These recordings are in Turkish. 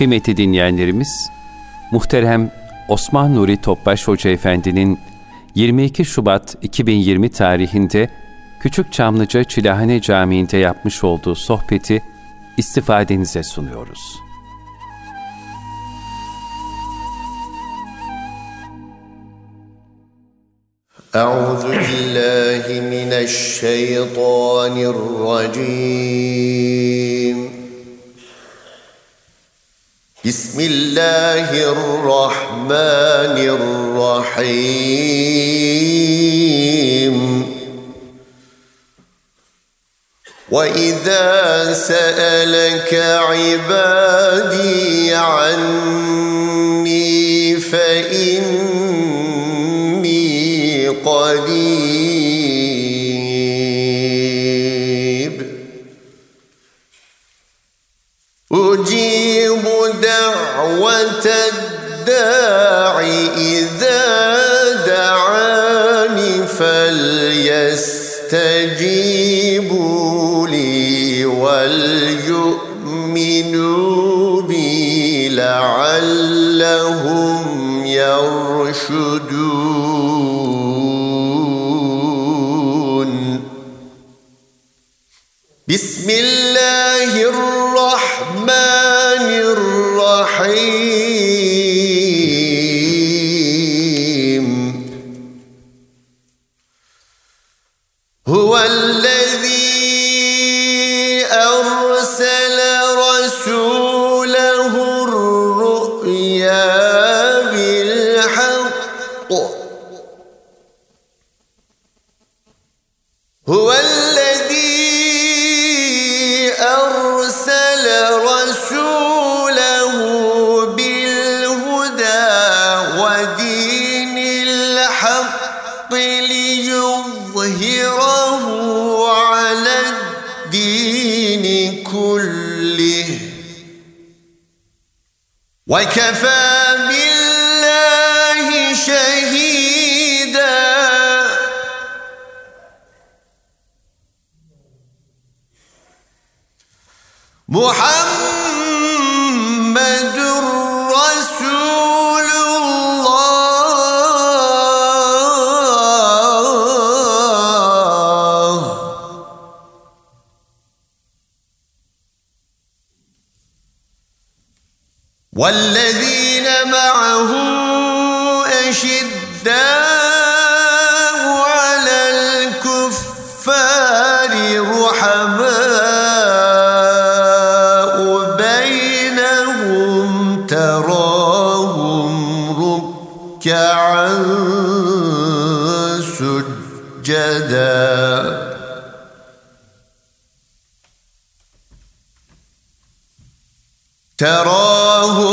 Kıymetli dinleyenlerimiz, muhterem Osman Nuri Topbaş Hoca Efendi'nin 22 Şubat 2020 tarihinde Küçük Çamlıca Çilahane Camii'nde yapmış olduğu sohbeti istifadenize sunuyoruz. أعوذ بالله من الشيطان الرجيم بسم الله الرحمن الرحيم. وإذا سألك عبادي عني فإني قريب أجيب دعوة الداع إذا دعاني فليستجيبوا لي وليؤمنوا بي لعلهم يرشدون. بسم الله الرحمن الرحيم وكفى بالله شهيدا. محمد تراهم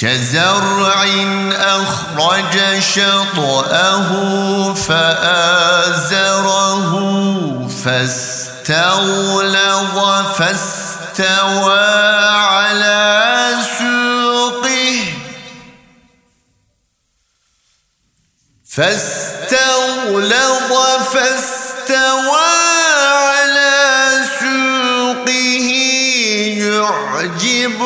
كزرع أخرج شطأه فآزره فاستغلظ فاستوى على سوقه فاستغلظ فاستوى على سوقه يعجب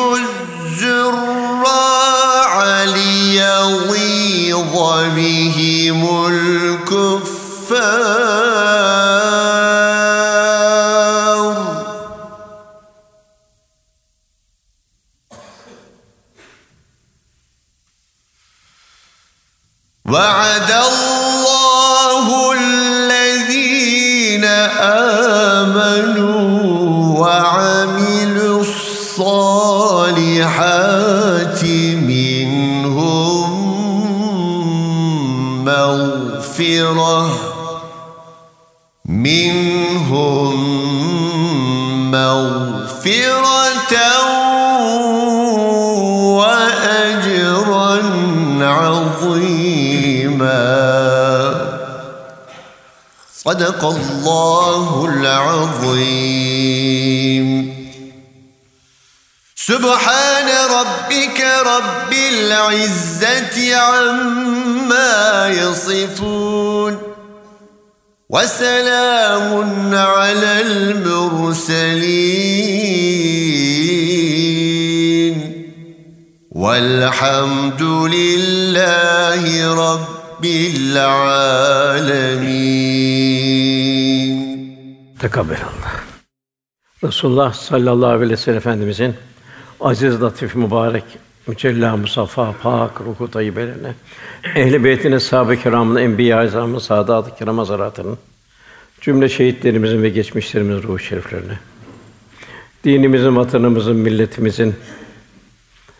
منهم مغفرة وأجرا عظيما. صدق الله العظيم. سبحان ربك رب العزة عما يصفون. وسلام على المرسلين والحمد لله رب العالمين Tekabbelallah. Resulullah sallallahu aleyhi ve sellem Efendimizin aziz, latif, mübarek, mücella, musaffa, pak, ruhu tayyibelerine, ehl-i beytine, sahabe-i kiramın, enbiya-i azamın, saadat-ı kiram hazaratının, cümle şehitlerimizin ve geçmişlerimizin ruhu şeriflerine, dinimizin, vatanımızın, milletimizin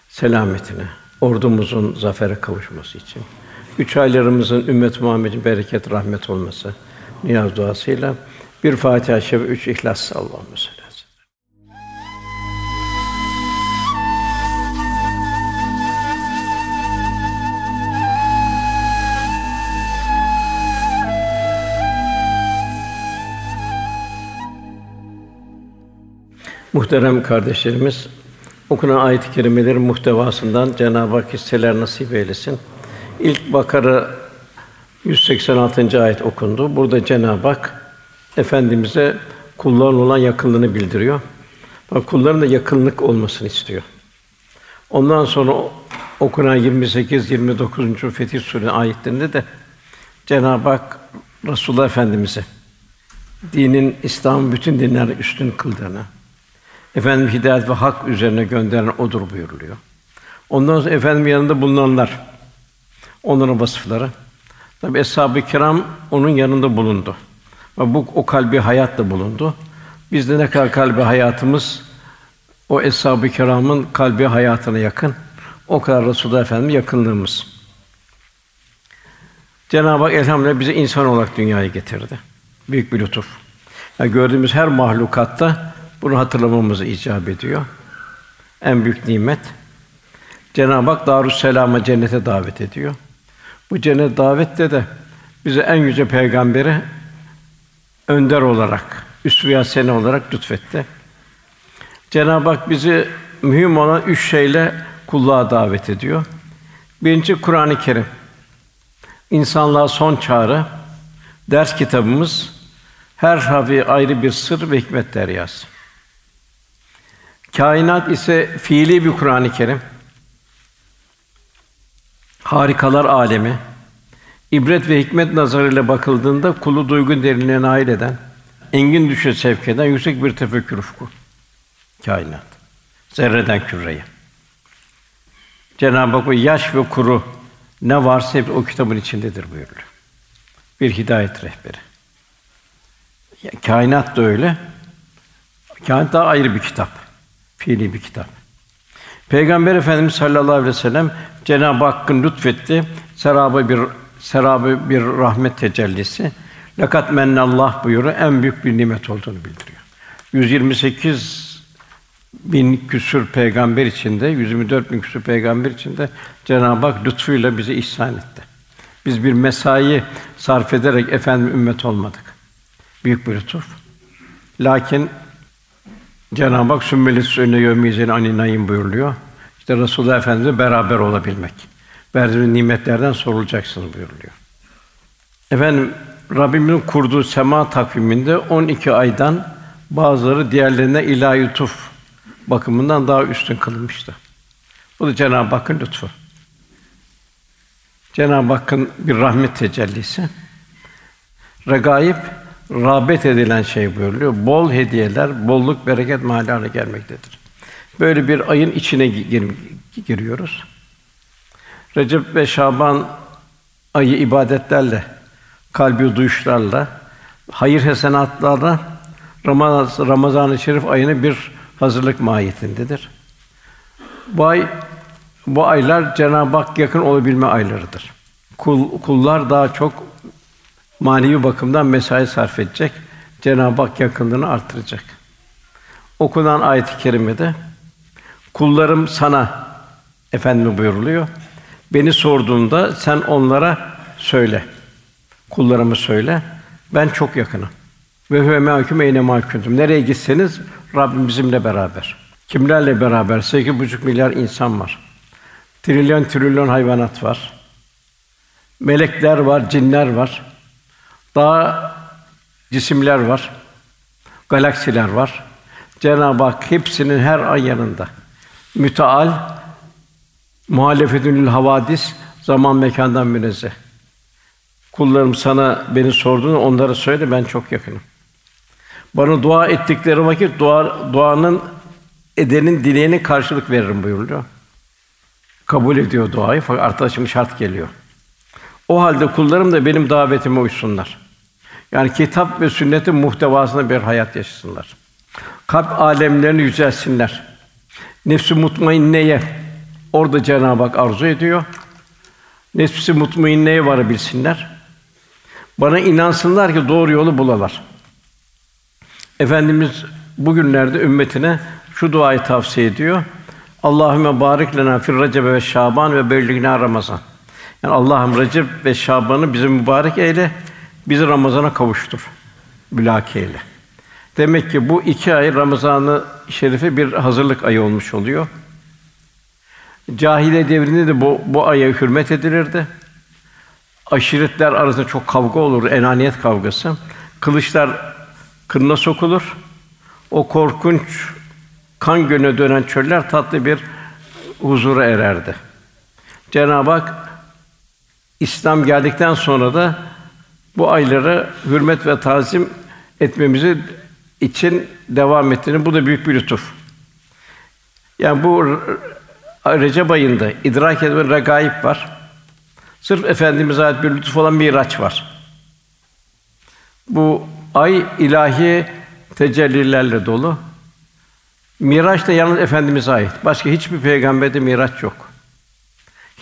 selametine, ordumuzun zafere kavuşması için, üç aylarımızın ümmet Muhammed'in bereket, rahmet olması niyaz duasıyla bir Fatiha-i Şerif, üç İhlas Allahümme Muhterem kardeşlerimiz, okunan ayet-i kerimelerin muhtevasından Cenab-ı Hak hisseler nasip eylesin. İlk Bakara 186. ayet okundu. Burada Cenab-ı Hak efendimize kulların olan yakınlığını bildiriyor. Bak kulların da yakınlık olmasını istiyor. Ondan sonra okunan 28 29. Fetih Sûre ayetlerinde de Cenab-ı Hak Resulullah Efendimize dinin İslam'ın bütün dinler üstün kıldığını, efendim hidayet ve hak üzerine gönderen odur buyuruluyor. Ondan sonra efendim yanında bulunanlar, onların vasıfları. Tabi eshab-ı kiram onun yanında bulundu. Ve bu o kalbi hayatla bulundu. Biz de ne kadar kalbi hayatımız o eshab-ı kiramın kalbi hayatına yakın. O kadar Resulullah Efendimiz yakınlığımız. Cenab-ı Hak elhamdülillah bizi insan olarak dünyaya getirdi. Büyük bir lütuf. Yani gördüğümüz her mahlukatta bunu hatırlamamızı icap ediyor. En büyük nimet. Cenab-ı Hak Darüsselam'a cennete davet ediyor. Bu cennet davette de bize en yüce peygamberi önder olarak, üsve-i hasene olarak lütfetti. Cenab-ı Hak bizi mühim olan üç şeyle kulluğa davet ediyor. Birinci Kur'an-ı Kerim. İnsanlığa son çağrı, ders kitabımız, her harfi ayrı bir sır ve hikmet deryası. Kainat ise fiili bir Kur'an-ı Kerim. Harikalar alemi. İbret ve hikmet nazarıyla bakıldığında kulu duygu derinliğine nail eden, engin düşe sevk eden yüksek bir tefekkür ufku. Kainat. Zerreden küreye. Cenab-ı Hak yaş ve kuru ne varsa hep o kitabın içindedir buyuruyor. Bir hidayet rehberi. Kainat da öyle. Kainat daha ayrı bir kitap. Fiili bir kitap. Peygamber Efendimiz sallallahu aleyhi ve sellem Cenab-ı Hakk'ın lütfetti. Serabı bir serabı bir rahmet tecellisi. Lakat mennallah buyuruyor. En büyük bir nimet olduğunu bildiriyor. 128 bin küsür peygamber içinde, 124 bin küsür peygamber içinde Cenab-ı Hak lütfuyla bize ihsan etti. Biz bir mesai sarf ederek efendim ümmet olmadık. Büyük bir lütuf. Lakin Cenab-ı Hak sümmelis sünne yevmizin aninayim buyuruluyor. İşte Resulullah Efendimizle beraber olabilmek. Verdiğiniz nimetlerden sorulacaksınız buyuruluyor. Efendim Rabbimin kurduğu sema takviminde 12 aydan bazıları diğerlerine ilahi lütuf bakımından daha üstün kılınmıştı. Bu da Cenab-ı Hakk'ın lütfu. Cenab-ı Hakk'ın bir rahmet tecellisi. Regaib rağbet edilen şey buyuruluyor. Bol hediyeler, bolluk, bereket mahalline gelmektedir. Böyle bir ayın içine gir- giriyoruz. Recep ve Şaban ayı ibadetlerle, kalbi duyuşlarla, hayır hesenatlarla Ramazan Ramazan-ı Şerif ayını bir hazırlık mahiyetindedir. Bu ay bu aylar Cenab-ı Hak yakın olabilme aylarıdır. Kul, kullar daha çok manevi bakımdan mesai sarf edecek. Cenab-ı Hak yakınlığını artıracak. Okunan ayet-i kerimede kullarım sana efendim buyuruluyor. Beni sorduğunda sen onlara söyle. Kullarımı söyle. Ben çok yakınım. Ve huve mâkûm eyne mâkûntum. Nereye gitseniz Rabbim bizimle beraber. Kimlerle beraber? Sekiz buçuk milyar insan var. Trilyon trilyon hayvanat var. Melekler var, cinler var. Daha cisimler var. Galaksiler var. Cenab-ı Hak hepsinin her an yanında. Müteal, muhalefetünül havadis, zaman mekandan münezzeh. Kullarım sana beni sorduğunu onlara söyle ben çok yakınım. Bana dua ettikleri vakit dua duanın edenin dileğine karşılık veririm buyuruyor. Kabul ediyor duayı fakat artık şart geliyor. O halde kullarım da benim davetime uysunlar. Yani kitap ve sünnetin muhtevasında bir hayat yaşasınlar. Kalp alemlerini yücelsinler. Nefsi mutmainneye orada Cenab-ı Hak arzu ediyor. Nefsi mutmainneye varabilsinler. Bana inansınlar ki doğru yolu bulalar. Efendimiz bugünlerde ümmetine şu duayı tavsiye ediyor. Allahümme barik lena fir recebe ve şaban ve belligna ramazan. Yani Allah'ım Recep ve Şaban'ı bize mübarek eyle, bizi Ramazan'a kavuştur. Mülaki eyle. Demek ki bu iki ay Ramazan'ı şerife bir hazırlık ayı olmuş oluyor. Cahiliye devrinde de bu bu aya hürmet edilirdi. Aşiretler arasında çok kavga olur, enaniyet kavgası. Kılıçlar kınına sokulur. O korkunç kan gölüne dönen çöller tatlı bir huzura ererdi. Cenab-ı Hak İslam geldikten sonra da bu ayları hürmet ve tazim etmemizi için devam ettiğini bu da büyük bir lütuf. Yani bu Recep ayında idrak edilen regaib var. Sırf efendimize ait bir lütuf olan miraç var. Bu ay ilahi tecellilerle dolu. Miraç da yalnız efendimize ait. Başka hiçbir peygamberde miraç yok.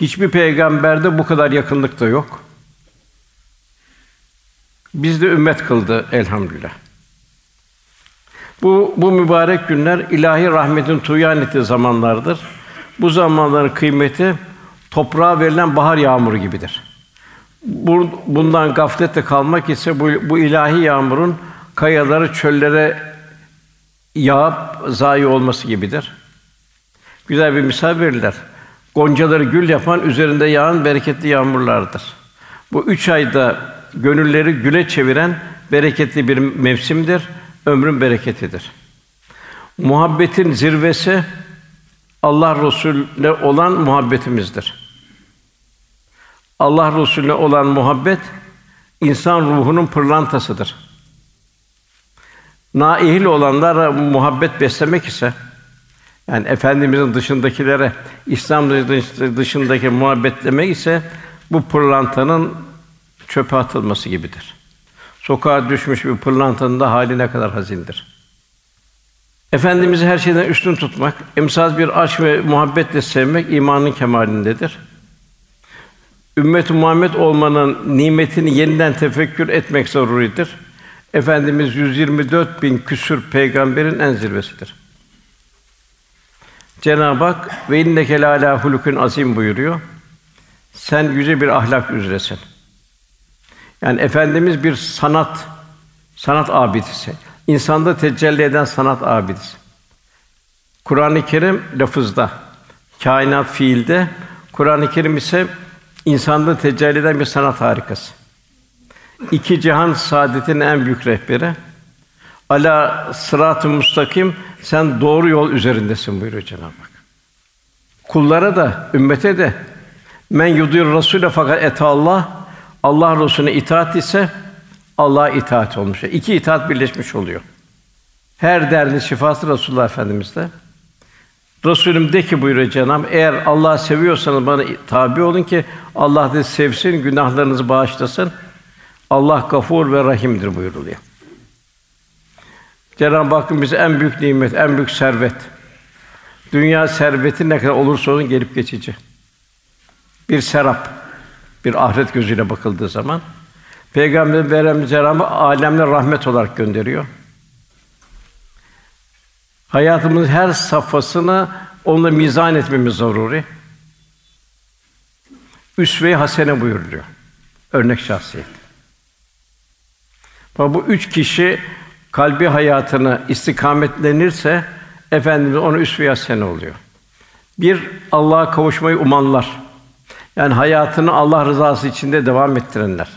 Hiçbir peygamberde bu kadar yakınlık da yok. Biz de ümmet kıldı elhamdülillah. Bu bu mübarek günler ilahi rahmetin tuyan ettiği zamanlardır. Bu zamanların kıymeti toprağa verilen bahar yağmuru gibidir. Bundan gaflette kalmak ise bu, bu ilahi yağmurun kayaları çöllere yağıp zayi olması gibidir. Güzel bir misal verirler. Goncaları gül yapan üzerinde yağan bereketli yağmurlardır. Bu üç ayda gönülleri güle çeviren bereketli bir mevsimdir. Ömrün bereketidir. Muhabbetin zirvesi Allah Resulüne olan muhabbetimizdir. Allah Resulüne olan muhabbet insan ruhunun pırlantasıdır. Naihil olanlar muhabbet beslemek ise yani efendimizin dışındakilere İslam dışındaki muhabbetlemek ise bu pırlantanın çöpe atılması gibidir. Sokağa düşmüş bir pırlantanın da hali ne kadar hazindir. Efendimizi her şeyden üstün tutmak, emsal bir aşk ve muhabbetle sevmek imanın kemalindedir. Ümmet-i Muhammed olmanın nimetini yeniden tefekkür etmek zaruridir. Efendimiz 124 bin küsür peygamberin en zirvesidir. Cenab-ı Hak ve inneke lâlâ hulukun azim buyuruyor. Sen yüce bir ahlak üzeresin. Yani efendimiz bir sanat sanat abidisi. İnsanda tecelli eden sanat abidisi. Kur'an-ı Kerim lafızda, kainat fiilde, Kur'an-ı Kerim ise insanda tecelli eden bir sanat harikası. İki cihan saadetin en büyük rehberi. Ala sırat-ı mustakim sen doğru yol üzerindesin buyuruyor Cenab-ı Hak. Kullara da, ümmete de men yudur Rasûle fakat et Allah Allah Resulüne itaat ise Allah'a itaat olmuş. İki itaat birleşmiş oluyor. Her derdin şifası Resulullah Efendimiz'de. Resulüm de ki buyuruyor Cenab-ı eğer Allah'ı seviyorsanız bana tabi olun ki Allah da sevsin, günahlarınızı bağışlasın. Allah gafur ve rahimdir buyuruluyor. Cenab-ı Hakk'ın bize en büyük nimet, en büyük servet. Dünya serveti ne kadar olursa olsun gelip geçici. Bir serap, bir ahiret gözüyle bakıldığı zaman Peygamber veren Cenab-ı alemler rahmet olarak gönderiyor. Hayatımızın her safhasını onunla mizan etmemiz zaruri. Üsve-i hasene buyuruluyor. Örnek şahsiyet. Bu üç kişi kalbi hayatını istikametlenirse efendimiz onu üsve-i hasene oluyor. Bir Allah'a kavuşmayı umanlar. Yani hayatını Allah rızası içinde devam ettirenler.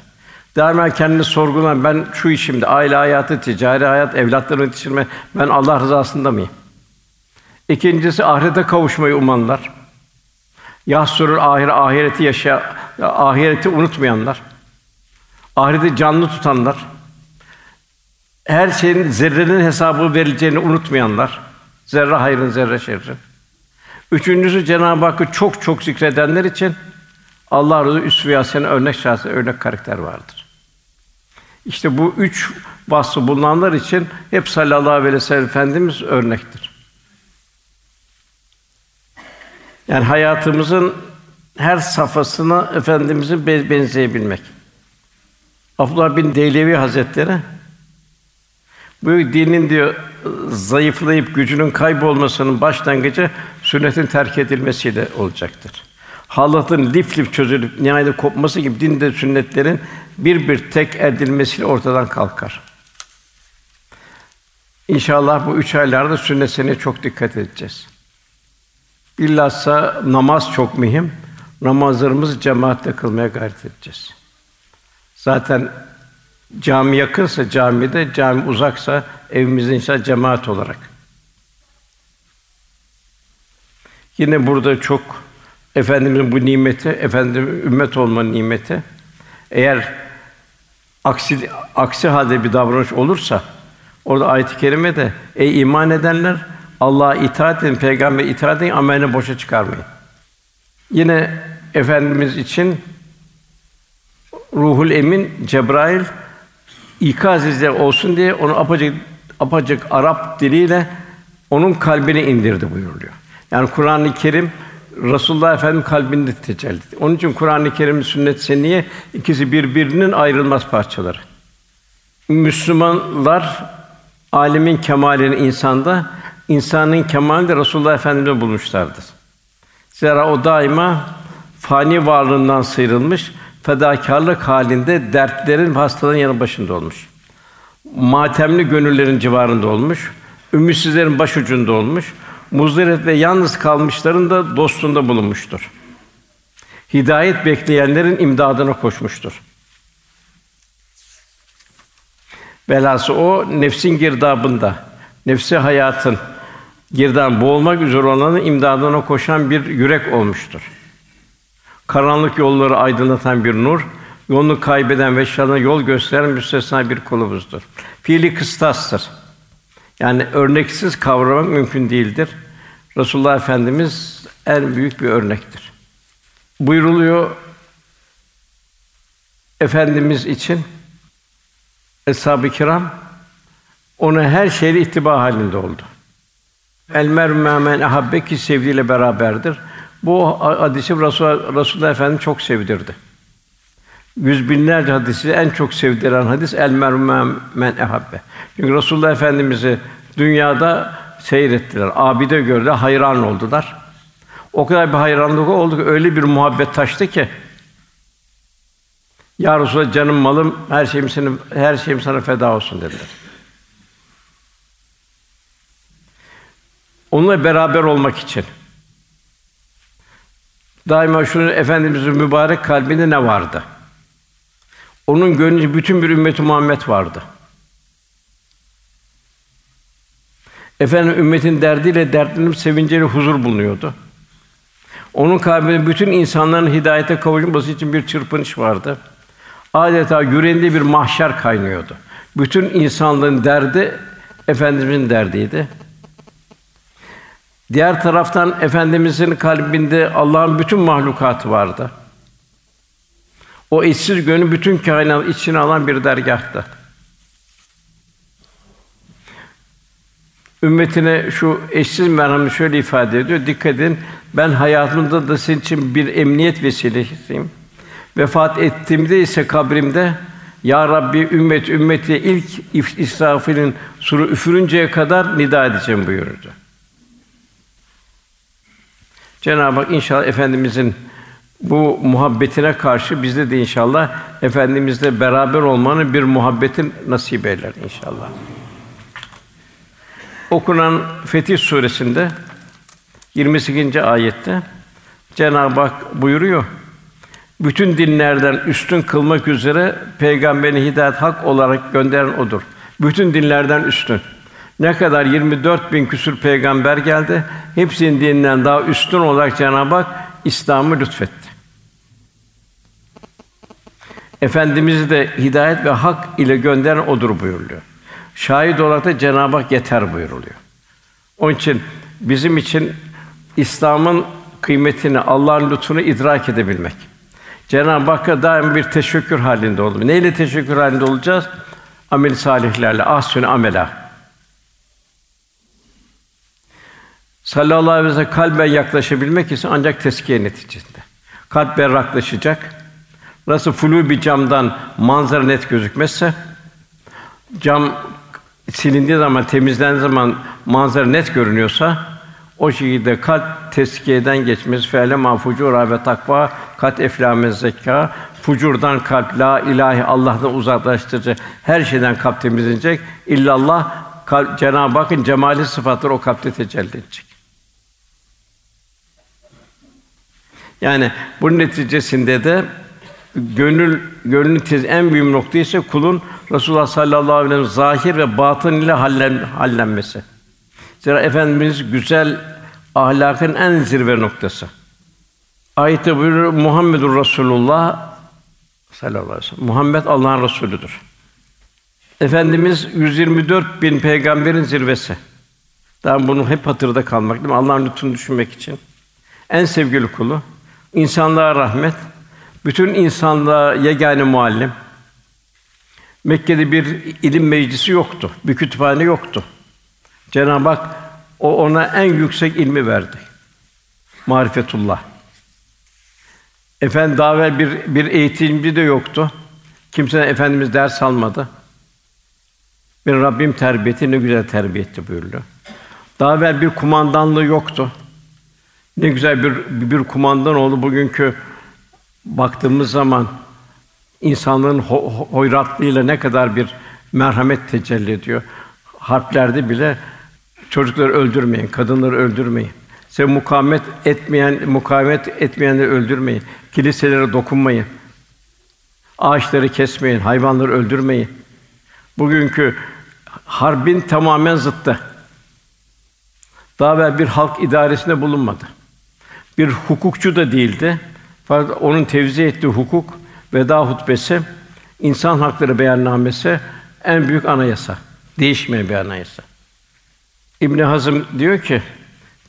Daima kendini sorgulayan ben şu işimde aile hayatı, ticari hayat, evlatlarımı yetiştirme ben Allah rızasında mıyım? İkincisi ahirete kavuşmayı umanlar. Yahsurul ahire ahireti yaşa ahireti unutmayanlar. Ahireti canlı tutanlar. Her şeyin zerrenin hesabı verileceğini unutmayanlar. Zerre hayrın zerre şerrin. Üçüncüsü Cenab-ı Hakk'ı çok çok zikredenler için Allah razı üsve hasene örnek şahsı örnek karakter vardır. İşte bu üç vasfı bulunanlar için hep sallallahu aleyhi ve sellem efendimiz örnektir. Yani hayatımızın her safhasına efendimizin benzeyebilmek. Abdullah bin Deylevi Hazretleri bu dinin diyor zayıflayıp gücünün kaybolmasının başlangıcı sünnetin terk edilmesiyle olacaktır. Halatın lif lif çözülüp nihayet kopması gibi dinde sünnetlerin bir bir tek edilmesiyle ortadan kalkar. İnşallah bu üç aylarda sünnet seneye çok dikkat edeceğiz. Bilhassa namaz çok mühim. Namazlarımızı cemaatle kılmaya gayret edeceğiz. Zaten cami yakınsa camide, cami uzaksa evimizde inşallah cemaat olarak. Yine burada çok efendimizin bu nimeti, efendim ümmet olma nimeti. Eğer aksi aksi halde bir davranış olursa orada ayet-i kerime de ey iman edenler Allah'a itaat edin, peygamber itaat edin, amelini boşa çıkarmayın. Yine efendimiz için Ruhul Emin Cebrail ikaz izle olsun diye onu apacık apacık Arap diliyle onun kalbine indirdi buyuruluyor. Yani Kur'an-ı Kerim Resulullah Efendimiz kalbinde tecelli. Onun için Kur'an-ı Kerim sünnet senniye ikisi birbirinin ayrılmaz parçaları. Müslümanlar alemin kemalini insanda, insanın kemalini de Resulullah Efendimiz'de bulmuşlardır. Zira o daima fani varlığından sıyrılmış, fedakarlık halinde dertlerin hastaların yanı başında olmuş. Matemli gönüllerin civarında olmuş, ümitsizlerin başucunda olmuş, muzdarip ve yalnız kalmışların da dostunda bulunmuştur. Hidayet bekleyenlerin imdadına koşmuştur. Velhâsıl o nefsin girdabında, nefsi hayatın girdan boğulmak üzere olanın imdadına koşan bir yürek olmuştur. Karanlık yolları aydınlatan bir nur, yolunu kaybeden ve şanına yol gösteren müstesna bir kulumuzdur. Fiili kıstastır. Yani örneksiz kavramak mümkün değildir. Resulullah Efendimiz en büyük bir örnektir. Buyruluyor Efendimiz için Eshab-ı Kiram ona her şeyle ittiba halinde oldu. El mer'u men ahabbe ki sevdiğiyle beraberdir. Bu hadisi Resul Resulullah Efendimiz çok sevdirdi. Yüz binlerce hadisi en çok sevdiren hadis el mer'u men ahabbe. Çünkü Resulullah Efendimizi dünyada seyrettiler. Abide gördüler, hayran oldular. O kadar bir hayranlık oldu ki öyle bir muhabbet taştı ki Ya Resulallah canım malım her şeyim senin her şeyim sana feda olsun dediler. Onunla beraber olmak için. Daima şunu efendimizin mübarek kalbinde ne vardı? Onun gönlünde bütün bir ümmeti Muhammed vardı. Efendim ümmetin derdiyle dertlenip sevinciyle huzur bulunuyordu. Onun kalbinde bütün insanların hidayete kavuşması için bir çırpınış vardı. Adeta yüreğinde bir mahşer kaynıyordu. Bütün insanlığın derdi Efendimizin derdiydi. Diğer taraftan efendimizin kalbinde Allah'ın bütün mahlukatı vardı. O eşsiz gönlü bütün kainat içine alan bir dergâhtı. Ümmetine şu eşsiz merhameti şöyle ifade ediyor. Dikkat edin. Ben hayatımda da sizin için bir emniyet vesilesiyim. Vefat ettiğimde ise kabrimde ya Rabbi ümmet ümmeti ilk israfının suru üfürünceye kadar nida edeceğim buyurdu. Cenab-ı Hak inşallah efendimizin bu muhabbetine karşı bizde de inşallah efendimizle beraber olmanın bir muhabbetin nasip eyler inşallah. Okunan Fetih suresinde 28. ayette Cenab-ı Hak buyuruyor. Bütün dinlerden üstün kılmak üzere peygamberini hidayet hak olarak gönderen odur. Bütün dinlerden üstün. Ne kadar 24 bin küsur peygamber geldi. Hepsinin dininden daha üstün olarak Cenab-ı Hak İslam'ı lütfetti. Efendimizi de hidayet ve hak ile gönderen odur buyuruluyor. Şahit olarak da Cenab-ı Hak yeter buyuruluyor. Onun için bizim için İslam'ın kıymetini, Allah'ın lütfunu idrak edebilmek. Cenab-ı Hakk'a daim bir teşekkür halinde olmak. Neyle teşekkür halinde olacağız? Amel salihlerle, ahsün amela. Sallallahu aleyhi ve sellem kalben yaklaşabilmek için ancak teskiye neticesinde. Kalp berraklaşacak. Nasıl flu bir camdan manzara net gözükmezse, cam silindiği zaman, temizlendiği zaman manzara net görünüyorsa, o şekilde kalp teskiyeden geçmesi fe'le mafucura ve takva kat eflame zekâ fucurdan kalp la ilahi Allah'tan uzaklaştırıcı her şeyden kalp temizlenecek. İllallah kalp Cenab-ı Hakk'ın cemali sıfatları o kalpte tecelli edecek. Yani bunun neticesinde de gönül gönlün tez en büyük noktası ise kulun Resulullah sallallahu aleyhi ve sellem zahir ve batın ile hallen, hallenmesi. Zira efendimiz güzel ahlakın en zirve noktası. Ayette buyuruyor Muhammedur Resulullah sallallahu aleyhi ve sellem. Muhammed Allah'ın Resulüdür. Efendimiz 124 bin peygamberin zirvesi. Daha bunu hep hatırda kalmak değil mi? Allah'ın lütfunu düşünmek için. En sevgili kulu, insanlığa rahmet, bütün insanlığa yegane muallim. Mekke'de bir ilim meclisi yoktu, bir kütüphane yoktu. Cenab-ı Hak o ona en yüksek ilmi verdi. Marifetullah. Efendi daha evvel bir bir eğitimci de yoktu. Kimseden efendimiz ders almadı. Bir Rabbim terbiyeti ne güzel terbiye etti buyurdu. Daha evvel bir kumandanlığı yoktu. Ne güzel bir bir kumandan oldu bugünkü baktığımız zaman insanlığın ho- hoyratlığıyla ne kadar bir merhamet tecelli ediyor. Harplerde bile çocukları öldürmeyin, kadınları öldürmeyin. Size mukavemet etmeyen, mukavemet etmeyenleri öldürmeyin. Kiliselere dokunmayın. Ağaçları kesmeyin, hayvanları öldürmeyin. Bugünkü harbin tamamen zıttı. Daha evvel bir halk idaresinde bulunmadı. Bir hukukçu da değildi. Fakat onun tevzi ettiği hukuk veda hutbesi, insan hakları beyannamesi en büyük anayasa. Değişmeyen bir anayasa. İbn Hazım diyor ki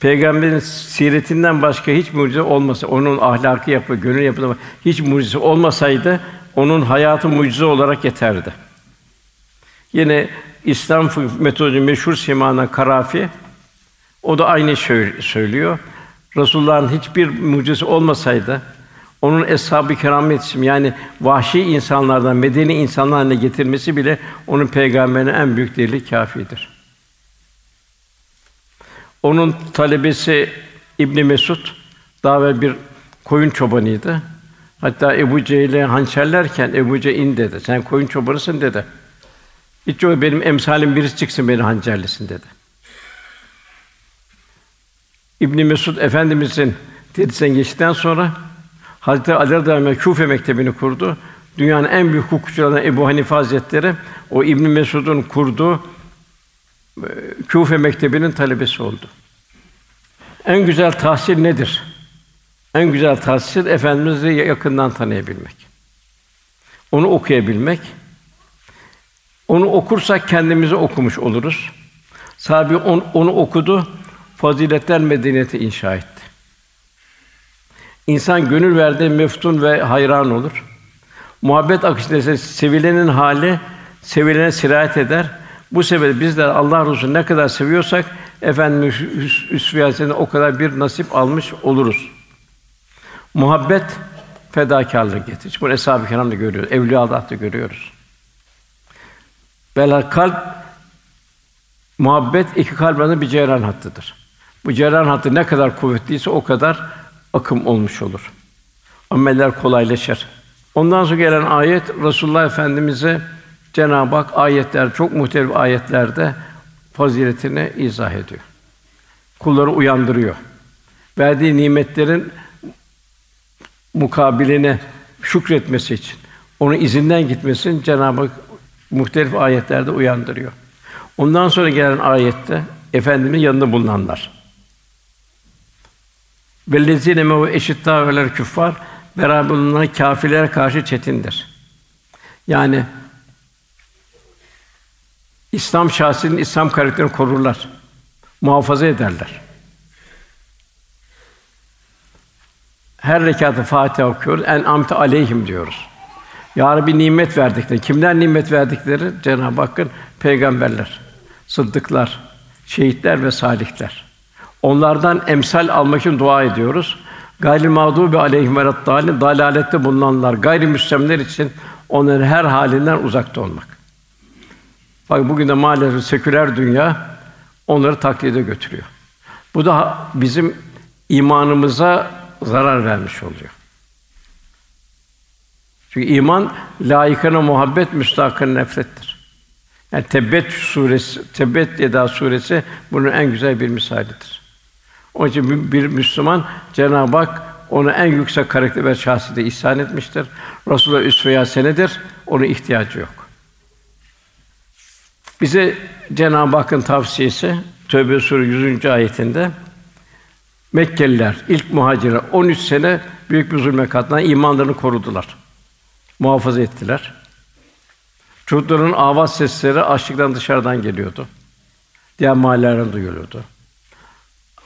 Peygamberin siretinden başka hiç mucize olmasa, onun ahlakı yapı, gönül yapısı hiç mucize olmasaydı onun hayatı mucize olarak yeterdi. Yine İslam metodü meşhur Simana Karafi o da aynı şey söylüyor. Resulullah'ın hiçbir mucizesi olmasaydı onun eshab-ı kiram yetişim yani vahşi insanlardan medeni insanlar haline getirmesi bile onun peygamberine en büyük delili kâfidir. Onun talebesi İbn Mesud daha evvel bir koyun çobanıydı. Hatta Ebu Cehil'e hançerlerken Ebu Cehil dedi. Sen koyun çobanısın dedi. Hiç o benim emsalim birisi çıksın beni hançerlesin dedi. İbn Mesud efendimizin dedisinden geçtikten sonra Hazreti Ali radıyallahu anh Küfe mektebini kurdu. Dünyanın en büyük hukukçularından Ebu Hanife Hazretleri o İbn Mesud'un kurduğu e, Küfe mektebinin talebesi oldu. En güzel tahsil nedir? En güzel tahsil efendimizi yakından tanıyabilmek. Onu okuyabilmek. Onu okursak kendimizi okumuş oluruz. Sahabi on, onu okudu. faziletler medeniyeti inşa etti. İnsan gönül verdiği meftun ve hayran olur. Muhabbet akışında sevilenin hali sevilene sirayet eder. Bu sebeple bizler Allah Resulü'nü ne kadar seviyorsak efendim üsviyasını o kadar bir nasip almış oluruz. Muhabbet fedakarlık getirir. Bunu Eshab-ı Kiram'da görüyoruz. Evliya Allah'ta görüyoruz. Bela kalp muhabbet iki kalp arasında bir ceyran hattıdır. Bu ceyran hattı ne kadar kuvvetliyse o kadar akım olmuş olur. Ameller kolaylaşır. Ondan sonra gelen ayet Resulullah Efendimize Cenab-ı Hak ayetler çok muhtelif ayetlerde faziletini izah ediyor. Kulları uyandırıyor. Verdiği nimetlerin mukabiline şükretmesi için, onun izinden gitmesin Cenab-ı Hak muhtelif ayetlerde uyandırıyor. Ondan sonra gelen ayette efendimin yanında bulunanlar. Vellezîne mehu eşittâ veler küffar beraber bulunan kâfirlere karşı çetindir. Yani İslam şahsinin İslam karakterini korurlar. Muhafaza ederler. Her rekatı Fatiha okuyoruz. En amte aleyhim diyoruz. Ya Rabbi nimet verdikleri. Kimler nimet verdikleri? Cenab-ı Hakk'ın peygamberler, sıddıklar, şehitler ve salihler. Onlardan emsal almak için dua ediyoruz. Gayrı mağdubi aleyhim ve dalin dalalette bulunanlar, gayrimüslimler için onların her halinden uzakta olmak. Bak bugün de maalesef seküler dünya onları taklide götürüyor. Bu da bizim imanımıza zarar vermiş oluyor. Çünkü iman layıkına muhabbet, müstakına nefrettir. Yani Tebbet suresi, Tebbet Yeda suresi bunun en güzel bir misalidir. Onun için bir Müslüman Cenab-ı Hak onu en yüksek karakter ve şahsiyete ihsan etmiştir. Resulullah üsve senedir. Ona ihtiyacı yok. Bize Cenab-ı Hakk'ın tavsiyesi Tövbe Sûre 100. ayetinde Mekkeliler ilk muhacirler 13 sene büyük bir zulme katlanan imanlarını korudular. Muhafaza ettiler. Çocukların avaz sesleri açlıktan dışarıdan geliyordu. Diğer mahallelerden duyuluyordu.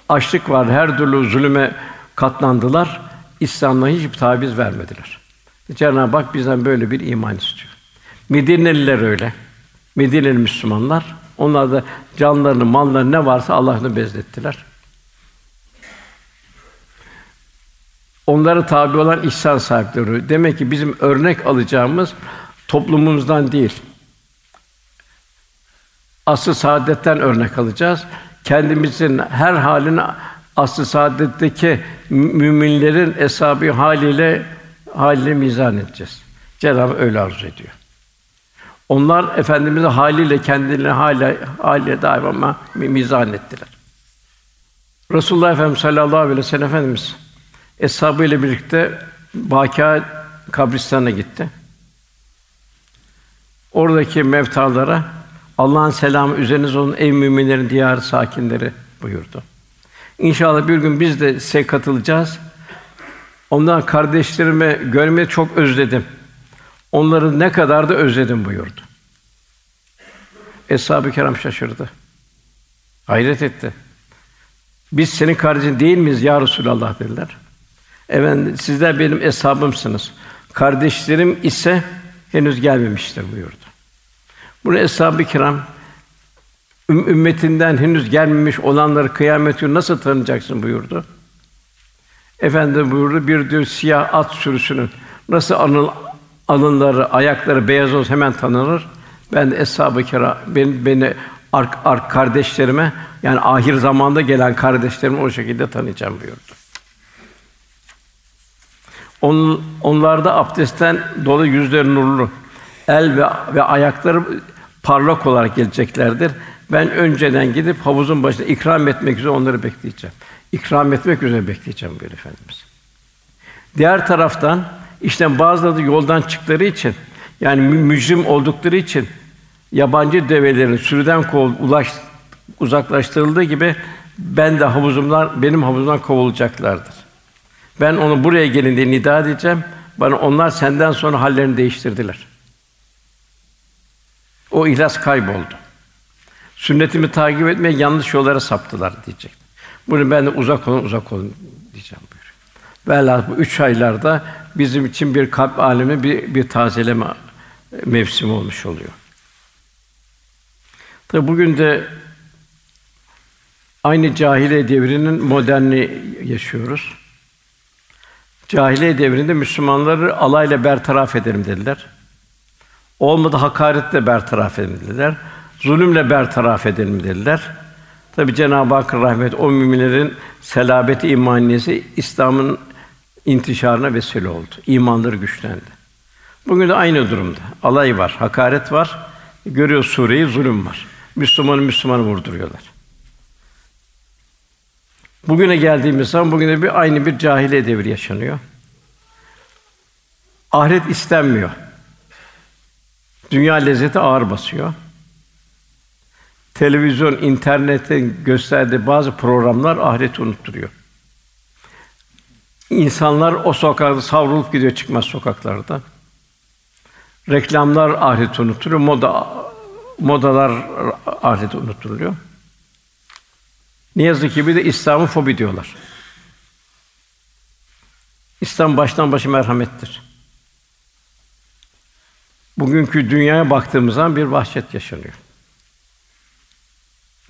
Açlık var, her türlü zulüme katlandılar. İslam'dan hiçbir taviz vermediler. Cenab-ı Hak bizden böyle bir iman istiyor. Medineliler öyle. Medineli Müslümanlar onlar da canlarını, mallarını ne varsa Allah'ını bezlettiler. Onlara tabi olan ihsan sahipleri. Demek ki bizim örnek alacağımız toplumumuzdan değil. Asıl saadetten örnek alacağız. Kendimizin her halini asıl saadetteki müminlerin hesabı haliyle haliyle mizan edeceğiz. Cenab-ı öyle arzu ediyor. Onlar efendimize haliyle kendilerini hala haliyle daima mizan ettiler. Resulullah Efendimiz sallallahu aleyhi ve sellem Efendimiz eshabı ile birlikte Bâkâ kabristanına gitti. Oradaki mevtalara Allah'ın selamı üzerinize olun ey müminlerin diyarı sakinleri buyurdu. İnşallah bir gün biz de size katılacağız. Ondan kardeşlerimi görmeyi çok özledim. Onları ne kadar da özledim buyurdu. Eshab-ı Kiram şaşırdı. Hayret etti. Biz senin kardeşin değil miyiz ya Resulallah dediler. Efendim sizler benim eshabımsınız. Kardeşlerim ise henüz gelmemiştir buyurdu. Bunu eshab-ı kiram ümmetinden henüz gelmemiş olanları kıyamet günü nasıl tanıyacaksın buyurdu. Efendim buyurdu bir diyor siyah at sürüsünün nasıl anıl alınları, ayakları beyaz olsa hemen tanınır. Ben de eshab-ı kiram beni, beni ark, ark kardeşlerime yani ahir zamanda gelen kardeşlerimi o şekilde tanıyacağım buyurdu. On, onlarda abdestten dolu yüzleri nurlu, el ve, ve ayakları parlak olarak geleceklerdir. Ben önceden gidip havuzun başında ikram etmek üzere onları bekleyeceğim. İkram etmek üzere bekleyeceğim böyle efendimiz. Diğer taraftan işte bazıları da yoldan çıktıkları için yani mücrim oldukları için yabancı develerin sürüden kov ulaş, uzaklaştırıldığı gibi ben de havuzumdan benim havuzumdan kovulacaklardır. Ben onu buraya gelin diye nida edeceğim. Bana onlar senden sonra hallerini değiştirdiler. O ihlas kayboldu. Sünnetimi takip etmeye yanlış yollara saptılar diyecek. Bunu ben de uzak olun, uzak olun diyeceğim buyuruyor. Velhâsıl bu üç aylarda bizim için bir kalp alemi, bir, bir tazeleme mevsimi olmuş oluyor. Tabi bugün de aynı cahiliye devrinin modernini yaşıyoruz. Cahiliye devrinde Müslümanları alayla bertaraf edelim dediler. Olmadı hakaretle bertaraf edelim dediler. Zulümle bertaraf edelim dediler. Tabi Cenab-ı Hakk'ın rahmet o müminlerin selabeti imaniyesi İslam'ın intişarına vesile oldu. İmanları güçlendi. Bugün de aynı durumda. Alay var, hakaret var. Görüyor sureyi zulüm var. Müslümanı Müslümanı vurduruyorlar. Bugüne geldiğimiz zaman bugün de bir aynı bir cahiliye devri yaşanıyor. Ahiret istenmiyor. Dünya lezzeti ağır basıyor. Televizyon, internetin gösterdiği bazı programlar ahireti unutturuyor. İnsanlar o sokakta savrulup gidiyor çıkmaz sokaklarda. Reklamlar ahireti unutturuyor. Moda modalar ahireti unutturuluyor. Ne yazık ki bir de İslam'ı fobi diyorlar. İslam baştan başa merhamettir. Bugünkü dünyaya baktığımız zaman bir vahşet yaşanıyor.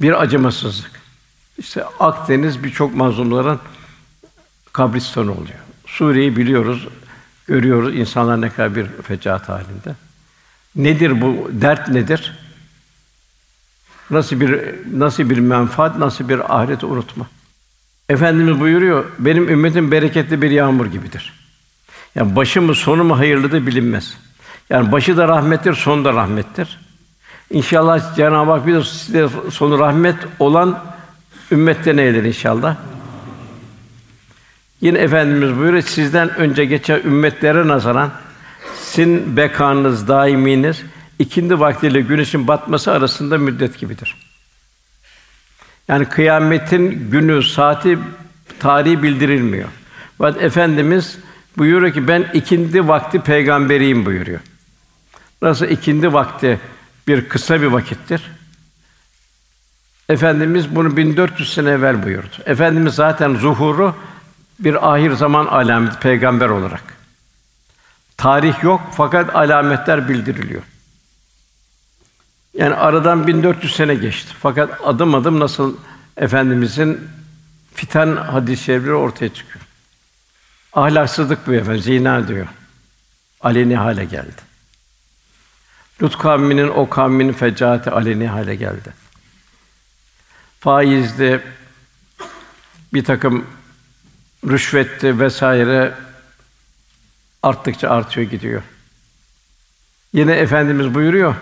Bir acımasızlık. İşte Akdeniz birçok mazlumların kabristanı oluyor. Suriye'yi biliyoruz, görüyoruz insanlar ne kadar bir fecaat halinde. Nedir bu dert nedir? Nasıl bir nasıl bir menfaat, nasıl bir ahireti unutma. Efendimiz buyuruyor, benim ümmetim bereketli bir yağmur gibidir. Yani başı mı sonu mu hayırlıdır bilinmez. Yani başı da rahmettir, sonu da rahmettir. İnşallah Cenab-ı Hak bir de size sonu rahmet olan ümmetten eyler inşallah. Yine efendimiz buyuruyor sizden önce geçen ümmetlere nazaran sizin bekanız, daiminiz ikindi vaktiyle güneşin batması arasında müddet gibidir. Yani kıyametin günü, saati, tarihi bildirilmiyor. Fakat efendimiz buyuruyor ki ben ikindi vakti peygamberiyim buyuruyor. Nasıl ikindi vakti bir kısa bir vakittir. Efendimiz bunu 1400 sene evvel buyurdu. Efendimiz zaten zuhuru bir ahir zaman alameti peygamber olarak. Tarih yok fakat alametler bildiriliyor. Yani aradan 1400 sene geçti. Fakat adım adım nasıl efendimizin fitan hadis-i şerifleri ortaya çıkıyor. Ahlaksızlık bu efendim, zina diyor. Aleni hale geldi. Lut kavminin o kavminin fecaati aleni hale geldi. Faizde bir takım rüşvetti vesaire arttıkça artıyor gidiyor. Yine efendimiz buyuruyor.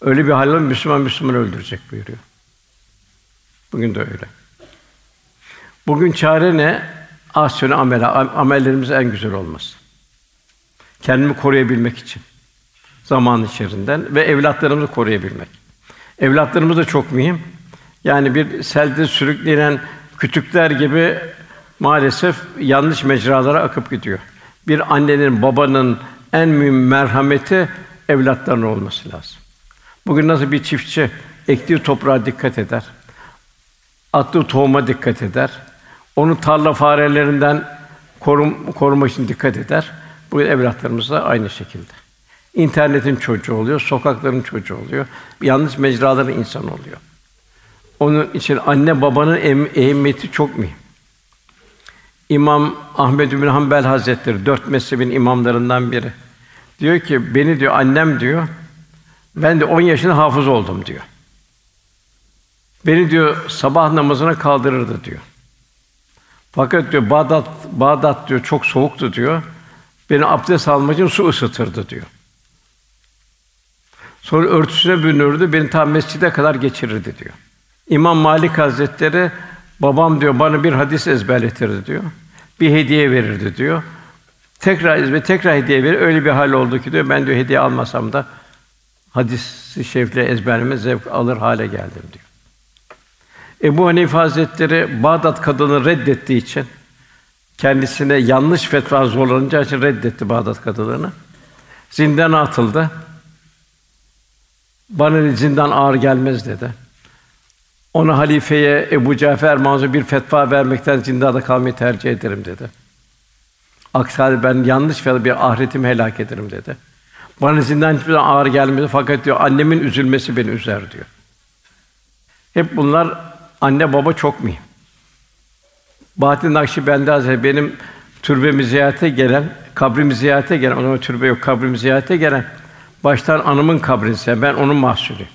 Öyle bir hal Müslüman Müslüman öldürecek buyuruyor. Bugün de öyle. Bugün çare ne? Asyonu amel, amellerimiz en güzel olması. Kendimi koruyabilmek için zaman içerisinden ve evlatlarımızı koruyabilmek. Evlatlarımız da çok mühim. Yani bir selde sürüklenen kütükler gibi maalesef yanlış mecralara akıp gidiyor. Bir annenin, babanın en mühim merhameti evlatlarına olması lazım. Bugün nasıl bir çiftçi ektiği toprağa dikkat eder, attığı tohuma dikkat eder, onu tarla farelerinden korum, korumak için dikkat eder. Bu evlatlarımız da aynı şekilde. İnternetin çocuğu oluyor, sokakların çocuğu oluyor, yanlış mecraların insan oluyor. Onun için anne babanın em- ehemmiyeti çok mühim. İmam Ahmed bin Hanbel Hazretleri dört mezhebin imamlarından biri. Diyor ki beni diyor annem diyor ben de 10 yaşında hafız oldum diyor. Beni diyor sabah namazına kaldırırdı diyor. Fakat diyor Bağdat Bağdat diyor çok soğuktu diyor. Beni abdest almak için su ısıtırdı diyor. Sonra örtüsüne bürünürdü, beni tam mescide kadar geçirirdi diyor. İmam Malik Hazretleri babam diyor bana bir hadis ezberletirdi diyor. Bir hediye verirdi diyor. Tekrar ve tekrar hediye verir. Öyle bir hal oldu ki diyor ben diyor hediye almasam da hadis-i şerifleri ezberleme zevk alır hale geldim diyor. Ebu Hanife Hazretleri Bağdat kadını reddettiği için kendisine yanlış fetva zorlanınca için reddetti Bağdat kadınını. Zindana atıldı. Bana zindan ağır gelmez dedi. Ona halifeye Ebu Cafer Mansur bir fetva vermekten zindanda kalmayı tercih ederim dedi. Aksi ben yanlış fetva bir ahiretimi helak ederim dedi. Bana zindan hiçbir zaman ağır gelmedi fakat diyor annemin üzülmesi beni üzer diyor. Hep bunlar anne baba çok mühim. Bahattin Nakşibendi Hazretleri benim türbemi ziyarete gelen, kabrimi ziyarete gelen, o zaman türbe yok, kabrimi ziyarete gelen baştan anımın kabrini ben onun mahsulü.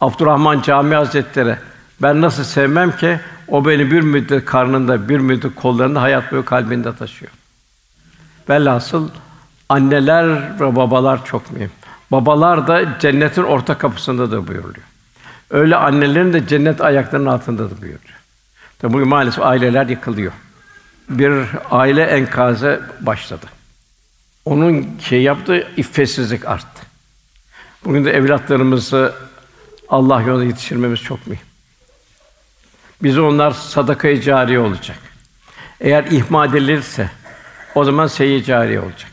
Abdurrahman Cami Hazretleri ben nasıl sevmem ki o beni bir müddet karnında, bir müddet kollarında, hayat boyu kalbinde taşıyor. Velhasıl anneler ve babalar çok mühim. Babalar da cennetin orta kapısında da buyuruluyor. Öyle annelerin de cennet ayaklarının altında da buyuruyor. Tabi bugün maalesef aileler yıkılıyor. Bir aile enkazı başladı. Onun şey yaptığı iffetsizlik arttı. Bugün de evlatlarımızı Allah yolunda yetiştirmemiz çok mühim. Biz onlar sadakayı cariye olacak. Eğer ihmal edilirse o zaman seyyi cariye olacak.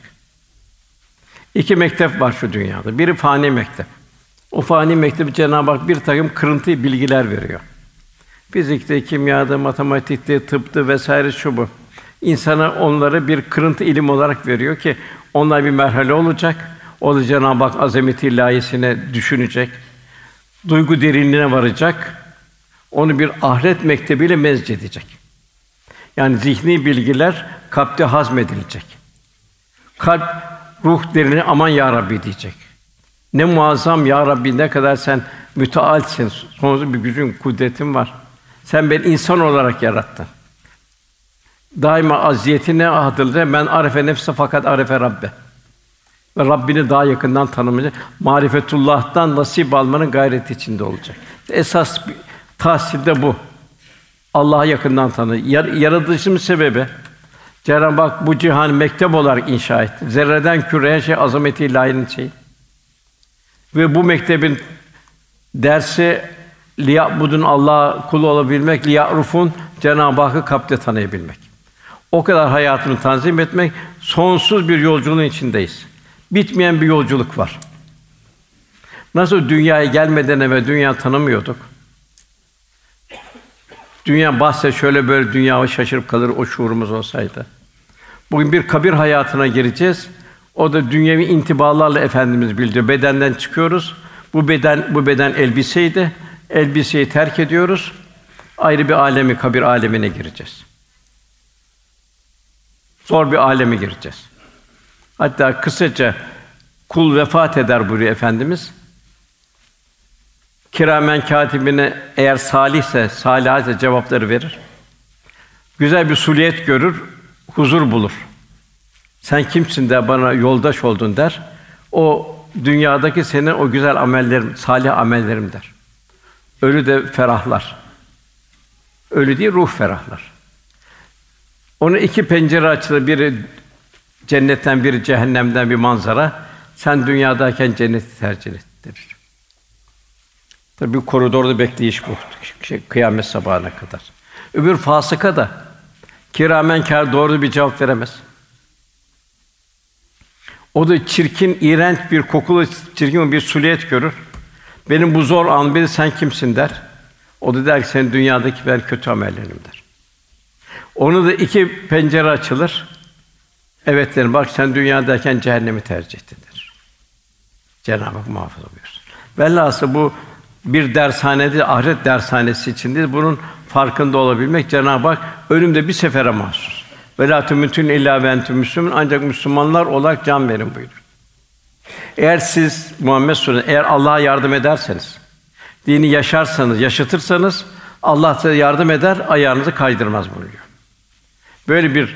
İki mektep var şu dünyada. Biri fani mektep. O fani mektebi Cenab-ı Hak bir takım kırıntı bilgiler veriyor. Fizikte, kimyada, matematikte, tıpta vesaire şu bu. İnsana onları bir kırıntı ilim olarak veriyor ki onlar bir merhale olacak. O da Cenab-ı Hak azameti ilahisine düşünecek. Duygu derinliğine varacak. Onu bir ahiret mektebiyle mezcedecek. Yani zihni bilgiler kalpte hazmedilecek. Kalp ruh derini aman ya Rabbi diyecek. Ne muazzam ya Rabbi ne kadar sen mütealsin. Sonsuz bir gücün, kudretin var. Sen beni insan olarak yarattın. Daima aziyetine hatırla. Ben arefe nefse fakat arefe Rabbe. Ve Rabbini daha yakından tanımayacak. Marifetullah'tan nasip almanın gayreti içinde olacak. Esas tahsil de bu. Allah'a yakından tanı. Yar, yaratılışımız sebebi Cenab-ı Hak bu cihan mektep olarak inşa etti. Zerreden küreye şey azameti ilahinin şeyi. Ve bu mektebin dersi liyabudun Allah kulu olabilmek, liyarufun Cenab-ı Hakk'ı kalpte tanıyabilmek. O kadar hayatını tanzim etmek, sonsuz bir yolculuğun içindeyiz. Bitmeyen bir yolculuk var. Nasıl dünyaya gelmeden evvel dünya tanımıyorduk. Dünya bahse şöyle böyle dünya şaşırıp kalır o şuurumuz olsaydı. Bugün bir kabir hayatına gireceğiz. O da dünyevi intibalarla efendimiz bildiriyor. Bedenden çıkıyoruz. Bu beden bu beden elbiseydi. Elbiseyi terk ediyoruz. Ayrı bir alemi kabir alemine gireceğiz. Zor bir aleme gireceğiz. Hatta kısaca kul vefat eder buyuruyor efendimiz. Kiramen katibine eğer salihse, salihse cevapları verir. Güzel bir suliyet görür, huzur bulur. Sen kimsin de bana yoldaş oldun der. O dünyadaki senin o güzel amellerim, salih amellerim der. Ölü de ferahlar. Ölü değil, ruh ferahlar. Onun iki pencere açılır. Biri cennetten, biri cehennemden bir manzara. Sen dünyadayken cenneti tercih ettir. Tabii bir koridorda bekleyiş bu. Şey, kıyamet sabahına kadar. Öbür fasıka da kiramen kâr doğru bir cevap veremez. O da çirkin, iğrenç bir kokulu, çirkin bir suliyet görür. Benim bu zor an beni sen kimsin der. O da der ki senin dünyadaki ben kötü amellerim der. Onu da iki pencere açılır. Evet derim bak sen dünyadayken cehennemi tercih ettin der. Cenab-ı Hak muhafaza buyursun. Velhâsıl bu bir dershanede ahiret dershanesi içindir. Bunun farkında olabilmek Cenab-ı Hak ölümde bir sefere mahsus. Ve la tumutun illa ve entüm müslümun ancak Müslümanlar olarak can verin buyuruyor. Eğer siz Muhammed Suresi eğer Allah'a yardım ederseniz, dini yaşarsanız, yaşatırsanız Allah size yardım eder, ayağınızı kaydırmaz buyuruyor. Böyle bir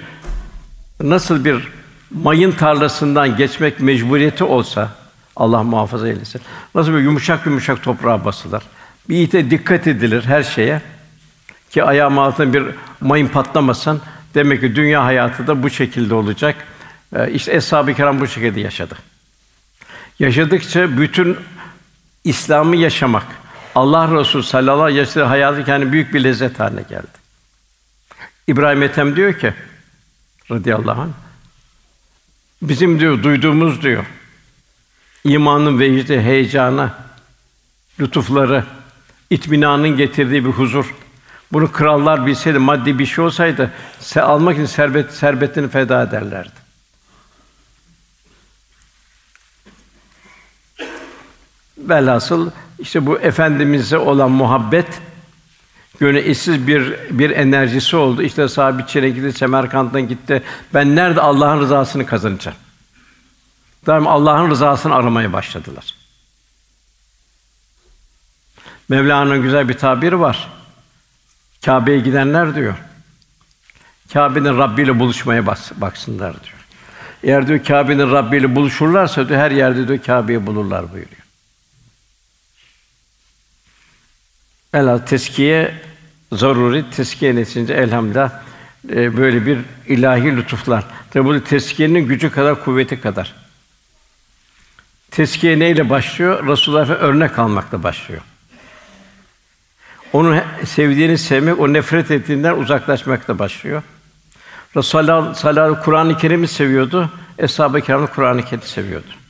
nasıl bir mayın tarlasından geçmek mecburiyeti olsa Allah muhafaza eylesin. Nasıl bir yumuşak yumuşak toprağa basılır. Bir ite dikkat edilir her şeye ki ayağım altında bir mayın patlamasın. Demek ki dünya hayatı da bu şekilde olacak. Ee, işte eshab-ı kiram bu şekilde yaşadı. Yaşadıkça bütün İslam'ı yaşamak, Allah Resulü sallallahu aleyhi ve sellem hayatı kendi büyük bir lezzet haline geldi. İbrahim Ethem diyor ki radıyallahu anh bizim diyor duyduğumuz diyor imanın vecdi, heyecanı, lütufları, itminanın getirdiği bir huzur. Bunu krallar bilseydi, maddi bir şey olsaydı, se almak için servet servetini feda ederlerdi. Velhasıl işte bu efendimize olan muhabbet gönül eşsiz bir bir enerjisi oldu. İşte sahibi Çin'e gitti, Semerkant'tan gitti. Ben nerede Allah'ın rızasını kazanacağım? Daim Allah'ın rızasını aramaya başladılar. Mevlana'nın güzel bir tabiri var. Kâbe'ye gidenler diyor. Kâbe'nin Rabbi ile buluşmaya baksınlar diyor. Eğer diyor Kâbe'nin Rabbi ile buluşurlarsa diyor her yerde diyor Kâbe'yi bulurlar buyuruyor. Velhâsıl teskiye zaruri, teskiye neticinde elhamdülillah e, böyle bir ilahi lütuflar. Tabi bu teskiyenin gücü kadar, kuvveti kadar. Teskiye neyle başlıyor? Resulullah örnek almakla başlıyor. Onu sevdiğini sevmek, o nefret ettiğinden uzaklaşmakla başlıyor. Resulullah sallallahu Kur'an-ı Kerim'i seviyordu. Eshab-ı Kiram Kur'an-ı Kerim'i seviyordu.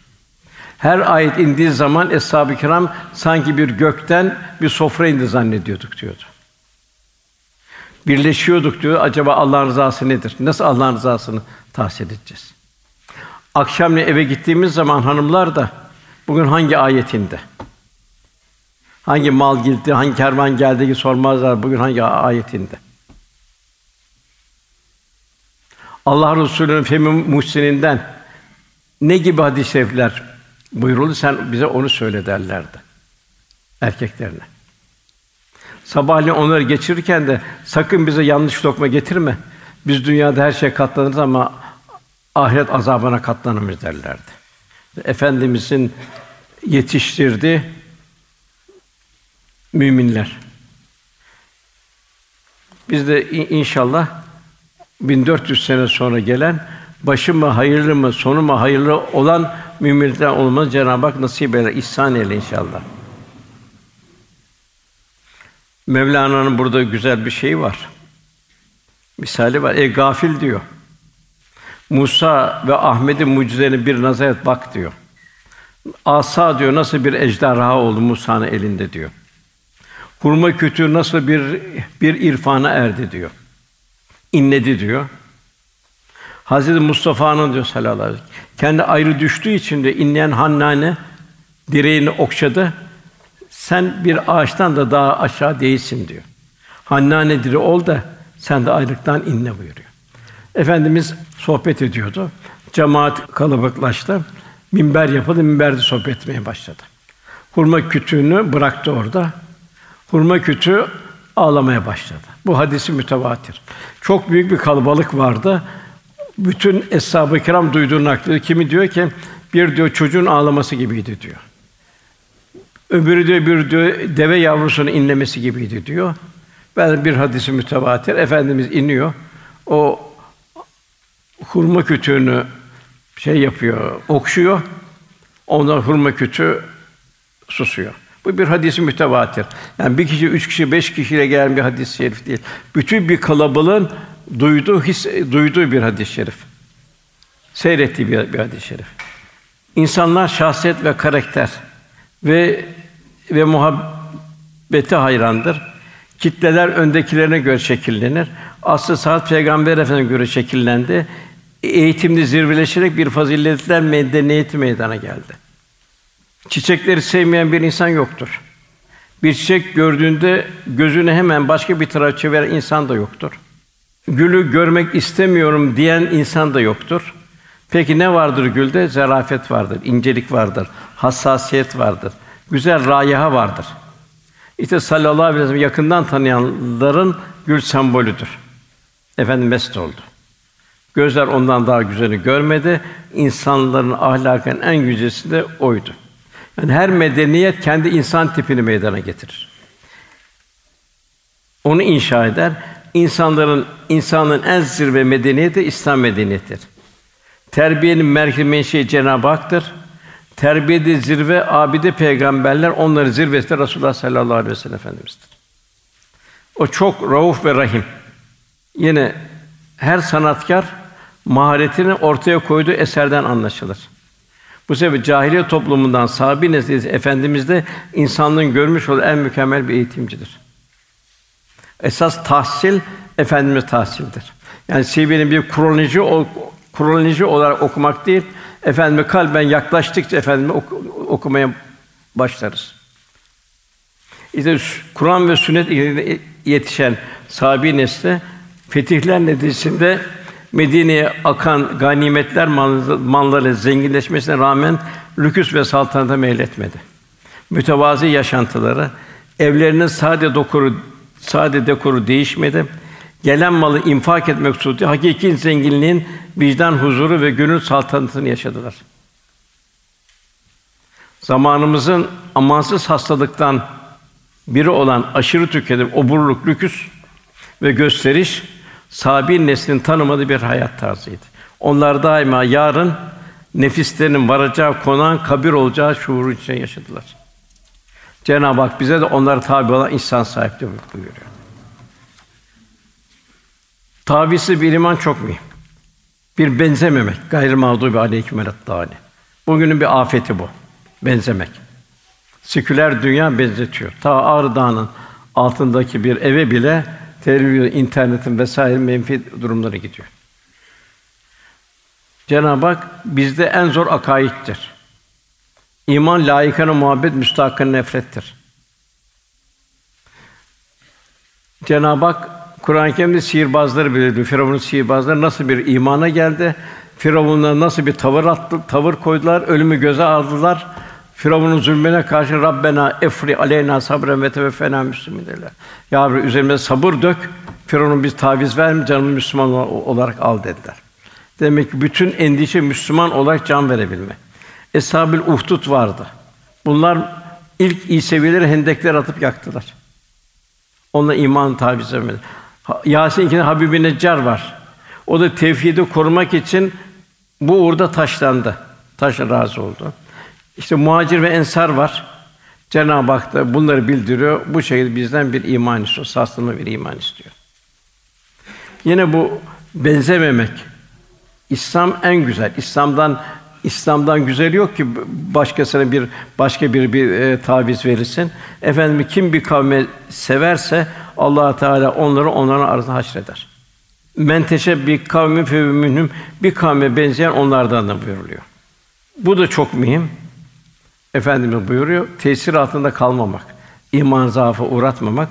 Her ayet indiği zaman eshab-ı kiram sanki bir gökten bir sofra indi zannediyorduk diyordu. Birleşiyorduk diyor. Acaba Allah'ın rızası nedir? Nasıl Allah'ın rızasını tahsil edeceğiz? Akşam eve gittiğimiz zaman hanımlar da bugün hangi ayetinde? Hangi mal gitti, hangi kervan geldi ki sormazlar bugün hangi ayetinde? Allah Resulü'nün femi muhsininden ne gibi hadis-i şerifler buyuruldu? Sen bize onu söyle derlerdi erkeklerine. Sabahleyin onları geçirirken de sakın bize yanlış lokma getirme. Biz dünyada her şey katlanırız ama ahiret azabına katlanırız derlerdi. Efendimizin yetiştirdiği müminler. Biz de inşallah 1400 sene sonra gelen başı mı hayırlı mı, sonu mu hayırlı olan müminler olmanı Cenab-ı Hak nasip eder, ihsan eyle inşallah. Mevlana'nın burada güzel bir şeyi var. Misali var. E gafil diyor. Musa ve Ahmet'in mucizelerini bir nazar et bak diyor. Asa diyor nasıl bir ejderha oldu Musa'nın elinde diyor. Hurma kütüğü nasıl bir bir irfana erdi diyor. İnledi diyor. Hazreti Mustafa'nın diyor sallallahu kendi ayrı düştüğü için de inleyen Hannane direğini okşadı. Sen bir ağaçtan da daha aşağı değilsin diyor. Hannane diri ol da sen de ayrıktan inle buyuruyor. Efendimiz sohbet ediyordu. Cemaat kalabalıklaştı. Minber yapıldı, minberde sohbet etmeye başladı. Hurma kütüğünü bıraktı orada. Hurma kütüğü ağlamaya başladı. Bu hadisi mütevatir. Çok büyük bir kalabalık vardı. Bütün eshab-ı kiram duyduğunu naklediyor. Kimi diyor ki bir diyor çocuğun ağlaması gibiydi diyor. Öbürü diyor bir diyor deve yavrusunun inlemesi gibiydi diyor. Ben bir hadisi mütevatir. Efendimiz iniyor. O hurma kütüğünü şey yapıyor, okşuyor. Ondan hurma kütüğü susuyor. Bu bir hadisi mütevatir. Yani bir kişi, üç kişi, beş kişiyle gelen bir hadis-i şerif değil. Bütün bir kalabalığın duyduğu, his, duyduğu bir hadis-i şerif. Seyrettiği bir, bir hadis-i şerif. İnsanlar şahsiyet ve karakter ve ve muhabbete hayrandır. Kitleler öndekilerine göre şekillenir. Aslı saat Peygamber Efendimi'ne göre şekillendi. Eğitimde zirveleşerek bir faziletler medeniyeti meydana geldi. Çiçekleri sevmeyen bir insan yoktur. Bir çiçek gördüğünde gözünü hemen başka bir tarafa çeviren insan da yoktur. Gülü görmek istemiyorum diyen insan da yoktur. Peki ne vardır gülde? Zarafet vardır, incelik vardır, hassasiyet vardır, güzel raiha vardır. İşte sallallahu aleyhi ve sellem yakından tanıyanların gül sembolüdür. Efendim mest oldu. Gözler ondan daha güzeli görmedi. İnsanların ahlakın en güzeli de oydu. Yani her medeniyet kendi insan tipini meydana getirir. Onu inşa eder. İnsanların insanın en zirve medeniyeti İslam medeniyetidir. Terbiyenin merkezi menşei Cenab-ı Hak'tır. Terbiyede zirve abide peygamberler, onları zirvesi de Resulullah sallallahu aleyhi ve sellem efendimizdir. O çok rauf ve rahim. Yine her sanatkar maharetini ortaya koyduğu eserden anlaşılır. Bu sebeple cahiliye toplumundan sahabi nesli efendimiz de insanlığın görmüş olduğu en mükemmel bir eğitimcidir. Esas tahsil efendimiz tahsildir. Yani CV'nin bir kronoloji kronoloji olarak okumak değil, efendime kalben yaklaştıkça efendime ok- okumaya başlarız. İşte Kur'an ve sünnet yetişen sahabi nesli fetihler neticesinde Medine'ye akan ganimetler malları zenginleşmesine rağmen lüküs ve saltanata meyletmedi. Mütevazi yaşantıları, evlerinin sade dokuru, sade dekoru değişmedi. Gelen malı infak etmek suretiyle hakiki zenginliğin vicdan huzuru ve gönül saltanatını yaşadılar. Zamanımızın amansız hastalıktan biri olan aşırı tüketim, oburluk, lüküs ve gösteriş sabi neslin tanımadığı bir hayat tarzıydı. Onlar daima yarın nefislerinin varacağı konağın kabir olacağı şuuru içinde yaşadılar. Cenab-ı Hak bize de onlara tabi olan insan sahipliği buyuruyor. Tabisi bir iman çok mühim. Bir benzememek, gayrı mağdubi aleyküm dâli. Bugünün bir afeti bu. Benzemek. Seküler dünya benzetiyor. Ta Ağrı Dağı'nın altındaki bir eve bile televizyon, internetin vesaire menfi durumları gidiyor. Cenab-ı Hak bizde en zor akaiddir. İman layıkana muhabbet, müstahakana nefrettir. Cenab-ı Hak Kur'an-ı Kerim'de sihirbazları belirliyor. Firavun'un sihirbazları nasıl bir imana geldi? Firavun'a nasıl bir tavır attı, tavır koydular, ölümü göze aldılar. Firavun'un zulmüne karşı Rabbena efri aleyna sabren ve teveffena müslümin dediler. Ya Rabbi üzerimize sabır dök. Firavun'un biz taviz verme, canımı Müslüman olarak al dediler. Demek ki bütün endişe Müslüman olarak can verebilme. Eshab-ül Uhdud vardı. Bunlar ilk İsevileri hendekler atıp yaktılar. Onunla iman taviz vermedi. Yasin ikinde Habib-i Neccar var. O da tevhidi korumak için bu uğurda taşlandı. Taş razı oldu. İşte muhacir ve ensar var. Cenab-ı Hak da bunları bildiriyor. Bu şekilde bizden bir iman istiyor. Saslama bir iman istiyor. Yine bu benzememek. İslam en güzel. İslam'dan İslam'dan güzel yok ki başkasına bir başka bir bir e, taviz verirsin. Efendim kim bir kavme severse Allah Teala onları onların arasında haşreder. Menteşe bir kavmi fevmünhüm bir kavme benzeyen onlardan da buyuruluyor. Bu da çok mühim. Efendimiz buyuruyor, tesir altında kalmamak, iman zaafı uğratmamak,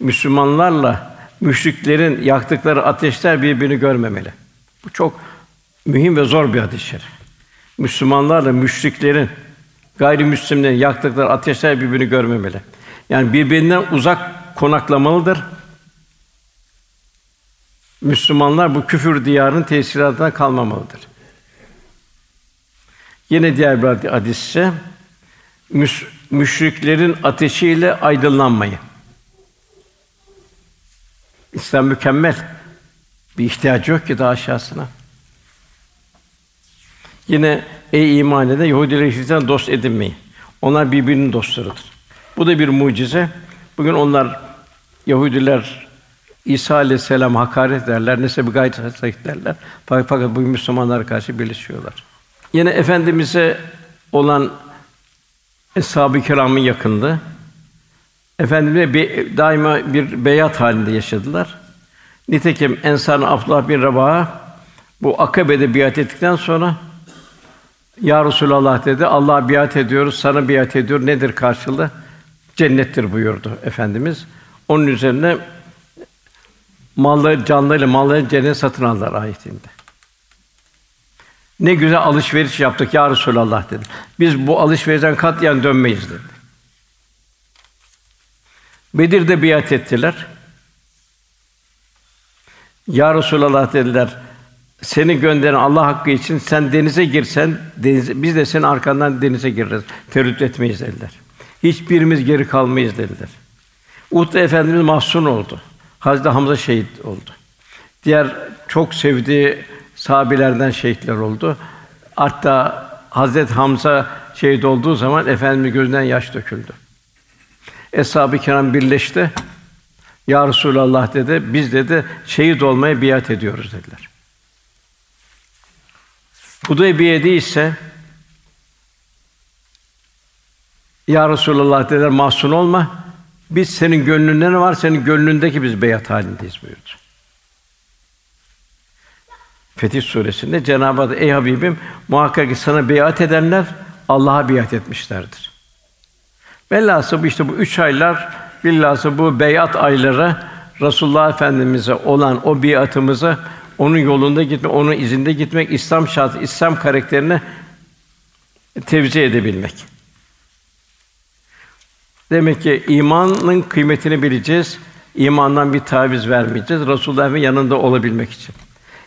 Müslümanlarla müşriklerin yaktıkları ateşler birbirini görmemeli. Bu çok mühim ve zor bir hadis-i şerif. Müslümanlarla müşriklerin, gayrimüslimlerin yaktıkları ateşler birbirini görmemeli. Yani birbirinden uzak konaklamalıdır. Müslümanlar bu küfür diyarının tesiri kalmamalıdır. Yine diğer bir hadis-i müş, müşriklerin ateşiyle aydınlanmayı. İslam mükemmel. Bir ihtiyacı yok ki daha aşağısına. Yine ey iman eden Yahudileri Hristiyan dost edinmeyin. Onlar birbirinin dostlarıdır. Bu da bir mucize. Bugün onlar Yahudiler İsa aleyhisselam hakaret derler, nesebi gayet haset derler. Fakat, bugün Müslümanlara karşı birleşiyorlar. Yine efendimize olan Eshab-ı Kiram'ın yakındı. Efendimiz'e bir, daima bir beyat halinde yaşadılar. Nitekim Ensar'ın Abdullah bin Revaha bu Akabe'de biat ettikten sonra Ya Resulallah dedi. Allah biat ediyoruz, sana biat ediyor. Nedir karşılığı? Cennettir buyurdu efendimiz. Onun üzerine malları canlarıyla malları cennet satın aldılar ayetinde. Ne güzel alışveriş yaptık ya Resulallah dedi. Biz bu alışverişten katiyen dönmeyiz dedi. Bedir'de biat ettiler. Ya Resulallah dediler. Seni gönderen Allah hakkı için sen denize girsen denize, biz de senin arkandan denize gireriz. Tereddüt etmeyiz dediler. Hiçbirimiz geri kalmayız dediler. Uhud Efendimiz mahzun oldu. Hazreti Hamza şehit oldu. Diğer çok sevdiği sahabelerden şehitler oldu. Hatta Hazret Hamza şehit olduğu zaman Efendimiz gözünden yaş döküldü. Eshab-ı Kiram birleşti. Ya Resulallah dedi, biz dedi şehit olmaya biat ediyoruz dediler. Hudeybiye'de ise Ya Resulallah dediler mahzun olma. Biz senin gönlünde ne var? Senin gönlündeki biz beyat halindeyiz buyurdu. Fetih suresinde Cenab-ı Hak ey Habibim muhakkak ki sana beyat edenler Allah'a biat etmişlerdir. Velhasıl bu işte bu üç aylar billahsı bu beyat ayları Resulullah Efendimize olan o biatımızı onun yolunda gitmek, onun izinde gitmek, İslam şart, İslam karakterini tevzi edebilmek. Demek ki imanın kıymetini bileceğiz. İmandan bir taviz vermeyeceğiz. Resulullah'ın yanında olabilmek için.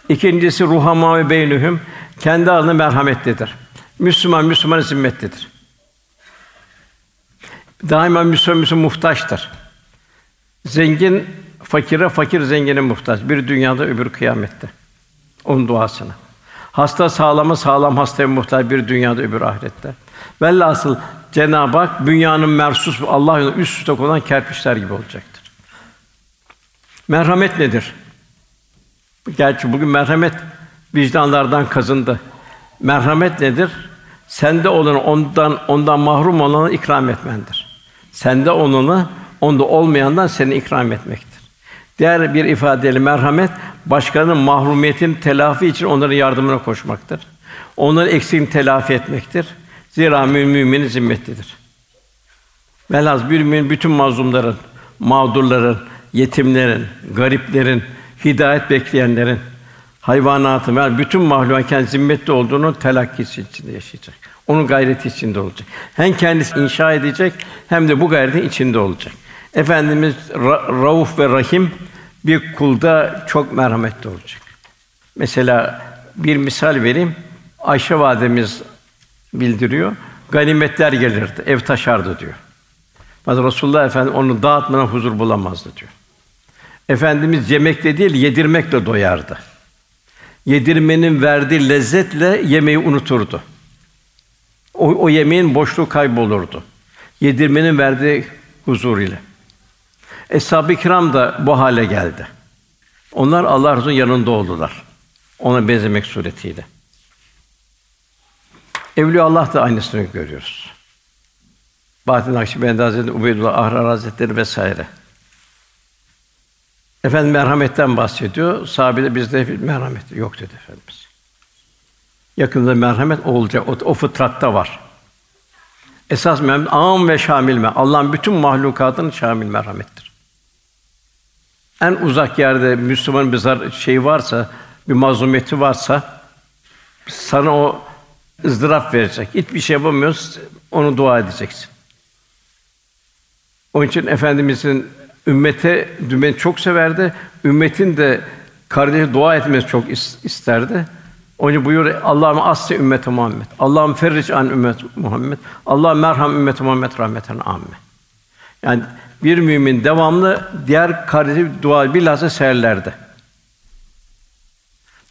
İkincisi ruhama ve beynühüm kendi adına merhametlidir. Müslüman Müslüman zimmetlidir. Daima Müslüman Müslüman muhtaçtır. Zengin fakire, fakir zengine muhtaç. Bir dünyada öbür kıyamette. Onun duasını. Hasta sağlama sağlam hastaya muhtaç bir dünyada öbür ahirette. Velhasıl Cenab-ı Hak dünyanın mersus Allah yolunda üst üste konan kerpiçler gibi olacaktır. Merhamet nedir? Gerçi bugün merhamet vicdanlardan kazındı. Merhamet nedir? Sende olanı ondan ondan mahrum olana ikram etmendir. Sende olanı onda olmayandan seni ikram etmektir. Diğer bir ifadeyle merhamet başkanın mahrumiyetini telafi için onların yardımına koşmaktır. Onların eksiğini telafi etmektir. Zira mümin zimmetlidir. Velhâsıl bir mümin bütün mazlumların, mağdurların, yetimlerin, gariplerin, hidayet bekleyenlerin, hayvanatın ve bütün mahlukat kendi zimmetli olduğunu telakkisi içinde yaşayacak. Onun gayreti içinde olacak. Hem kendisi inşa edecek hem de bu gayretin içinde olacak. Efendimiz Ra- Rauf ve Rahim bir kulda çok merhametli olacak. Mesela bir misal vereyim. Ayşe validemiz bildiriyor. Ganimetler gelirdi, ev taşardı diyor. Fakat Resulullah Efendimiz onu dağıtmadan huzur bulamazdı diyor. Efendimiz yemekle değil, yedirmekle doyardı. Yedirmenin verdiği lezzetle yemeği unuturdu. O, o yemeğin boşluğu kaybolurdu. Yedirmenin verdiği huzur ile. Eshab-ı kiram da bu hale geldi. Onlar Allah Resulü'nün yanında oldular. Ona benzemek suretiyle. Evliya Allah da aynısını görüyoruz. Bahattin Nakşibendi Hazretleri, Ubeydullah Ahrar Hazretleri vesaire. Efendim merhametten bahsediyor. Sahabe bizde merhamet yok dedi efendimiz. Yakında merhamet olacak. O, o fıtratta var. Esas merhamet âm ve şamil me. Allah'ın bütün mahlukatının şamil merhamettir. En uzak yerde Müslüman bir zar şey varsa, bir mazlumiyeti varsa sana o ızdırap verecek. Hiçbir şey yapamıyorsun, onu dua edeceksin. Onun için efendimizin ümmete ümmeti çok severdi. Ümmetin de kardeşe dua etmesi çok isterdi. Onun için buyuruyor Allah'ım asli ümmeti Muhammed. Allah'ım ferric an ümmet Muhammed. Allah merham ümmeti Muhammed rahmeten amme. Yani bir mümin devamlı diğer kardeşi dua bilhassa seherlerde.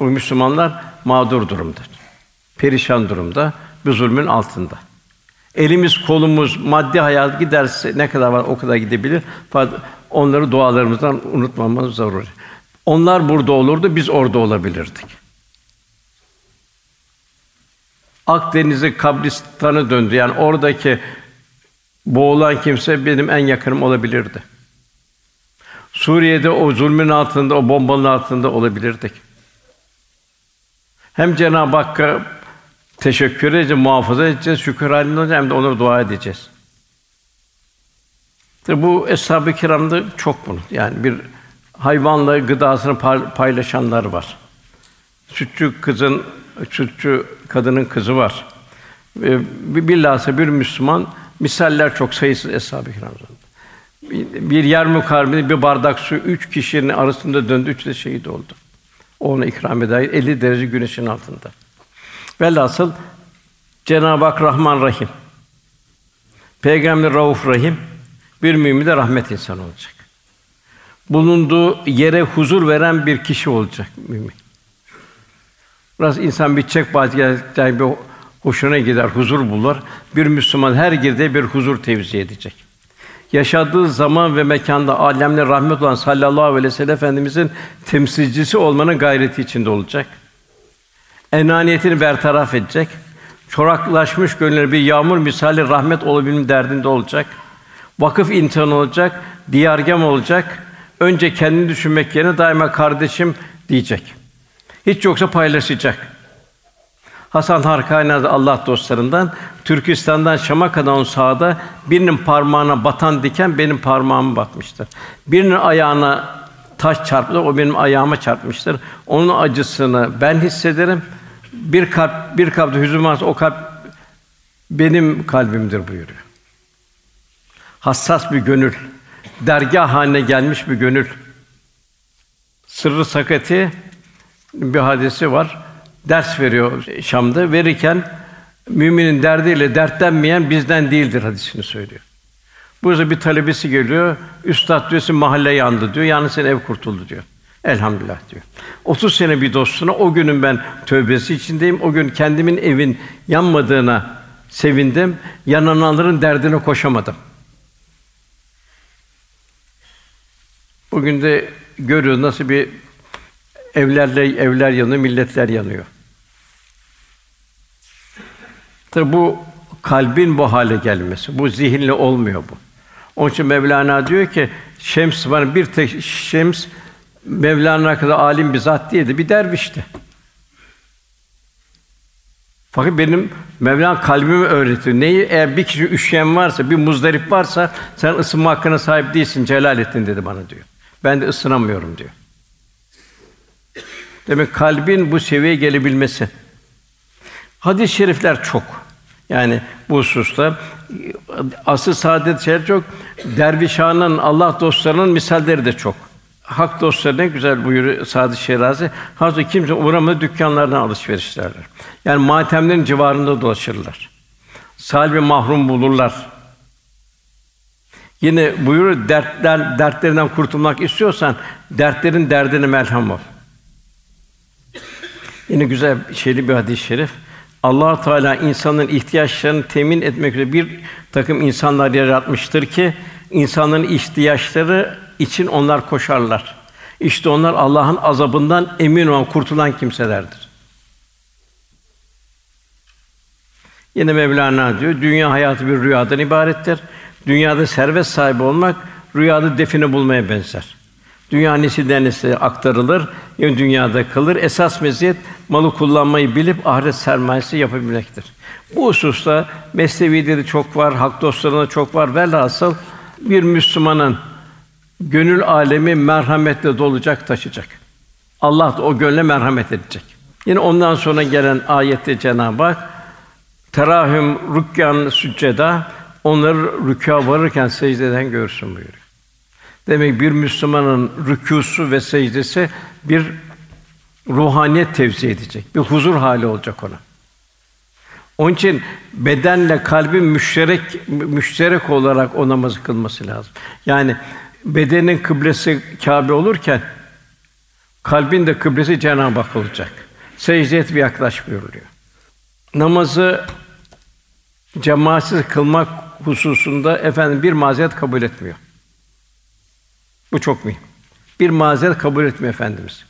Bu Müslümanlar mağdur durumda. Perişan durumda, bir zulmün altında. Elimiz, kolumuz, maddi hayat giderse ne kadar var o kadar gidebilir. Fakat onları dualarımızdan unutmamamız zaruri. Onlar burada olurdu, biz orada olabilirdik. Akdeniz'e kabristanı döndü. Yani oradaki boğulan kimse benim en yakınım olabilirdi. Suriye'de o zulmün altında, o bombanın altında olabilirdik. Hem Cenab-ı Hakk'a teşekkür edeceğiz, muhafaza edeceğiz, şükür halinde olacağız, hem de ona dua edeceğiz. Tabi bu eshab-ı kiramda çok bunu. Yani bir hayvanla gıdasını paylaşanlar var. Sütçü kızın, sütçü kadının kızı var. Bilhassa bir Müslüman misaller çok sayısız eshab-ı kiramda. Bir yer mukarbinde bir bardak su üç kişinin arasında döndü, üç de şehit oldu. Ona ikram eder 50 derece güneşin altında. Velhasıl Cenab-ı Hak Rahman Rahim. Peygamber Rauf Rahim bir mümin de rahmet insanı olacak. Bulunduğu yere huzur veren bir kişi olacak mümin. Biraz insan bir çek bazı bir hoşuna gider, huzur bulur. Bir Müslüman her girdiği bir huzur tevzi edecek. Yaşadığı zaman ve mekanda alemle rahmet olan sallallahu aleyhi ve sellem efendimizin temsilcisi olmanın gayreti içinde olacak. Enaniyetini bertaraf edecek. Çoraklaşmış gönüllere bir yağmur misali rahmet olabilme derdinde olacak. Vakıf imtihan olacak, diyargem olacak. Önce kendini düşünmek yerine daima kardeşim diyecek. Hiç yoksa paylaşacak. Hasan Harkani Allah dostlarından Türkistan'dan Şam'a kadar on sağda birinin parmağına batan diken benim parmağıma batmıştır. Birinin ayağına taş çarptı, o benim ayağıma çarpmıştır. Onun acısını ben hissederim. Bir kalp bir kalpte hüzün varsa o kalp benim kalbimdir buyuruyor. Hassas bir gönül, dergah haline gelmiş bir gönül. Sırrı Sakati bir hadisi var. Ders veriyor Şam'da. Verirken müminin derdiyle dertlenmeyen bizden değildir hadisini söylüyor. Burada bir talebesi geliyor. Üstad diyor, mahalle yandı diyor. Yani senin ev kurtuldu diyor. Elhamdülillah diyor. 30 sene bir dostuna o günün ben tövbesi içindeyim. O gün kendimin evin yanmadığına sevindim. Yananların derdine koşamadım. Bugün de görüyoruz nasıl bir evlerle evler yanıyor, milletler yanıyor. Tabi bu kalbin bu hale gelmesi, bu zihinle olmuyor bu. Onun için Mevlana diyor ki Şems var bir tek Şems Mevlana kadar alim bir zat değildi, bir dervişti. Fakat benim Mevlana kalbimi öğretiyor. Neyi? Eğer bir kişi üşüyen varsa, bir muzdarip varsa sen ısınma hakkına sahip değilsin Celalettin dedi bana diyor. Ben de ısınamıyorum diyor. Demek kalbin bu seviyeye gelebilmesi. Hadis-i şerifler çok. Yani bu hususta asıl saadet şeyler çok. Dervişanın, Allah dostlarının misalleri de çok. Hak dostları ne güzel buyuruyor Sadı Şirazi. Hazreti kimse uğramadı dükkanlardan alışveriş ederler. Yani matemlerin civarında dolaşırlar. Salbi mahrum bulurlar. Yine buyuruyor dertler dertlerinden kurtulmak istiyorsan dertlerin derdine merhem ol. Yine güzel şeyli bir hadis-i şerif. Allah Teala insanın ihtiyaçlarını temin etmek üzere bir takım insanlar yaratmıştır ki insanların ihtiyaçları için onlar koşarlar. İşte onlar Allah'ın azabından emin olan, kurtulan kimselerdir. Yine Mevlana diyor, dünya hayatı bir rüyadan ibarettir. Dünyada servet sahibi olmak, rüyada define bulmaya benzer. Dünya nesilden nesile aktarılır, yani dünyada kalır. Esas meziyet malı kullanmayı bilip ahiret sermayesi yapabilmektir. Bu hususta Mesnevi'de de çok var, hak dostlarında çok var. Velhasıl bir Müslümanın gönül alemi merhametle dolacak, taşıyacak. Allah da o gönle merhamet edecek. Yine ondan sonra gelen ayette Cenab-ı Hak terahüm rükyan sücceda onları rükûa varırken secdeden görsün buyuruyor. Demek bir Müslümanın rükûsu ve secdesi bir ruhaniyet tevzi edecek. Bir huzur hali olacak ona. Onun için bedenle kalbin müşterek müşterek olarak o namazı kılması lazım. Yani bedenin kıblesi Kâbe olurken kalbin de kıblesi Cenab-ı Hak olacak. Secde et ve yaklaş buyuruluyor. Namazı cemaatsiz kılmak hususunda efendim bir mazeret kabul etmiyor. Bu çok mühim. Bir mazeret kabul etmiyor efendimiz.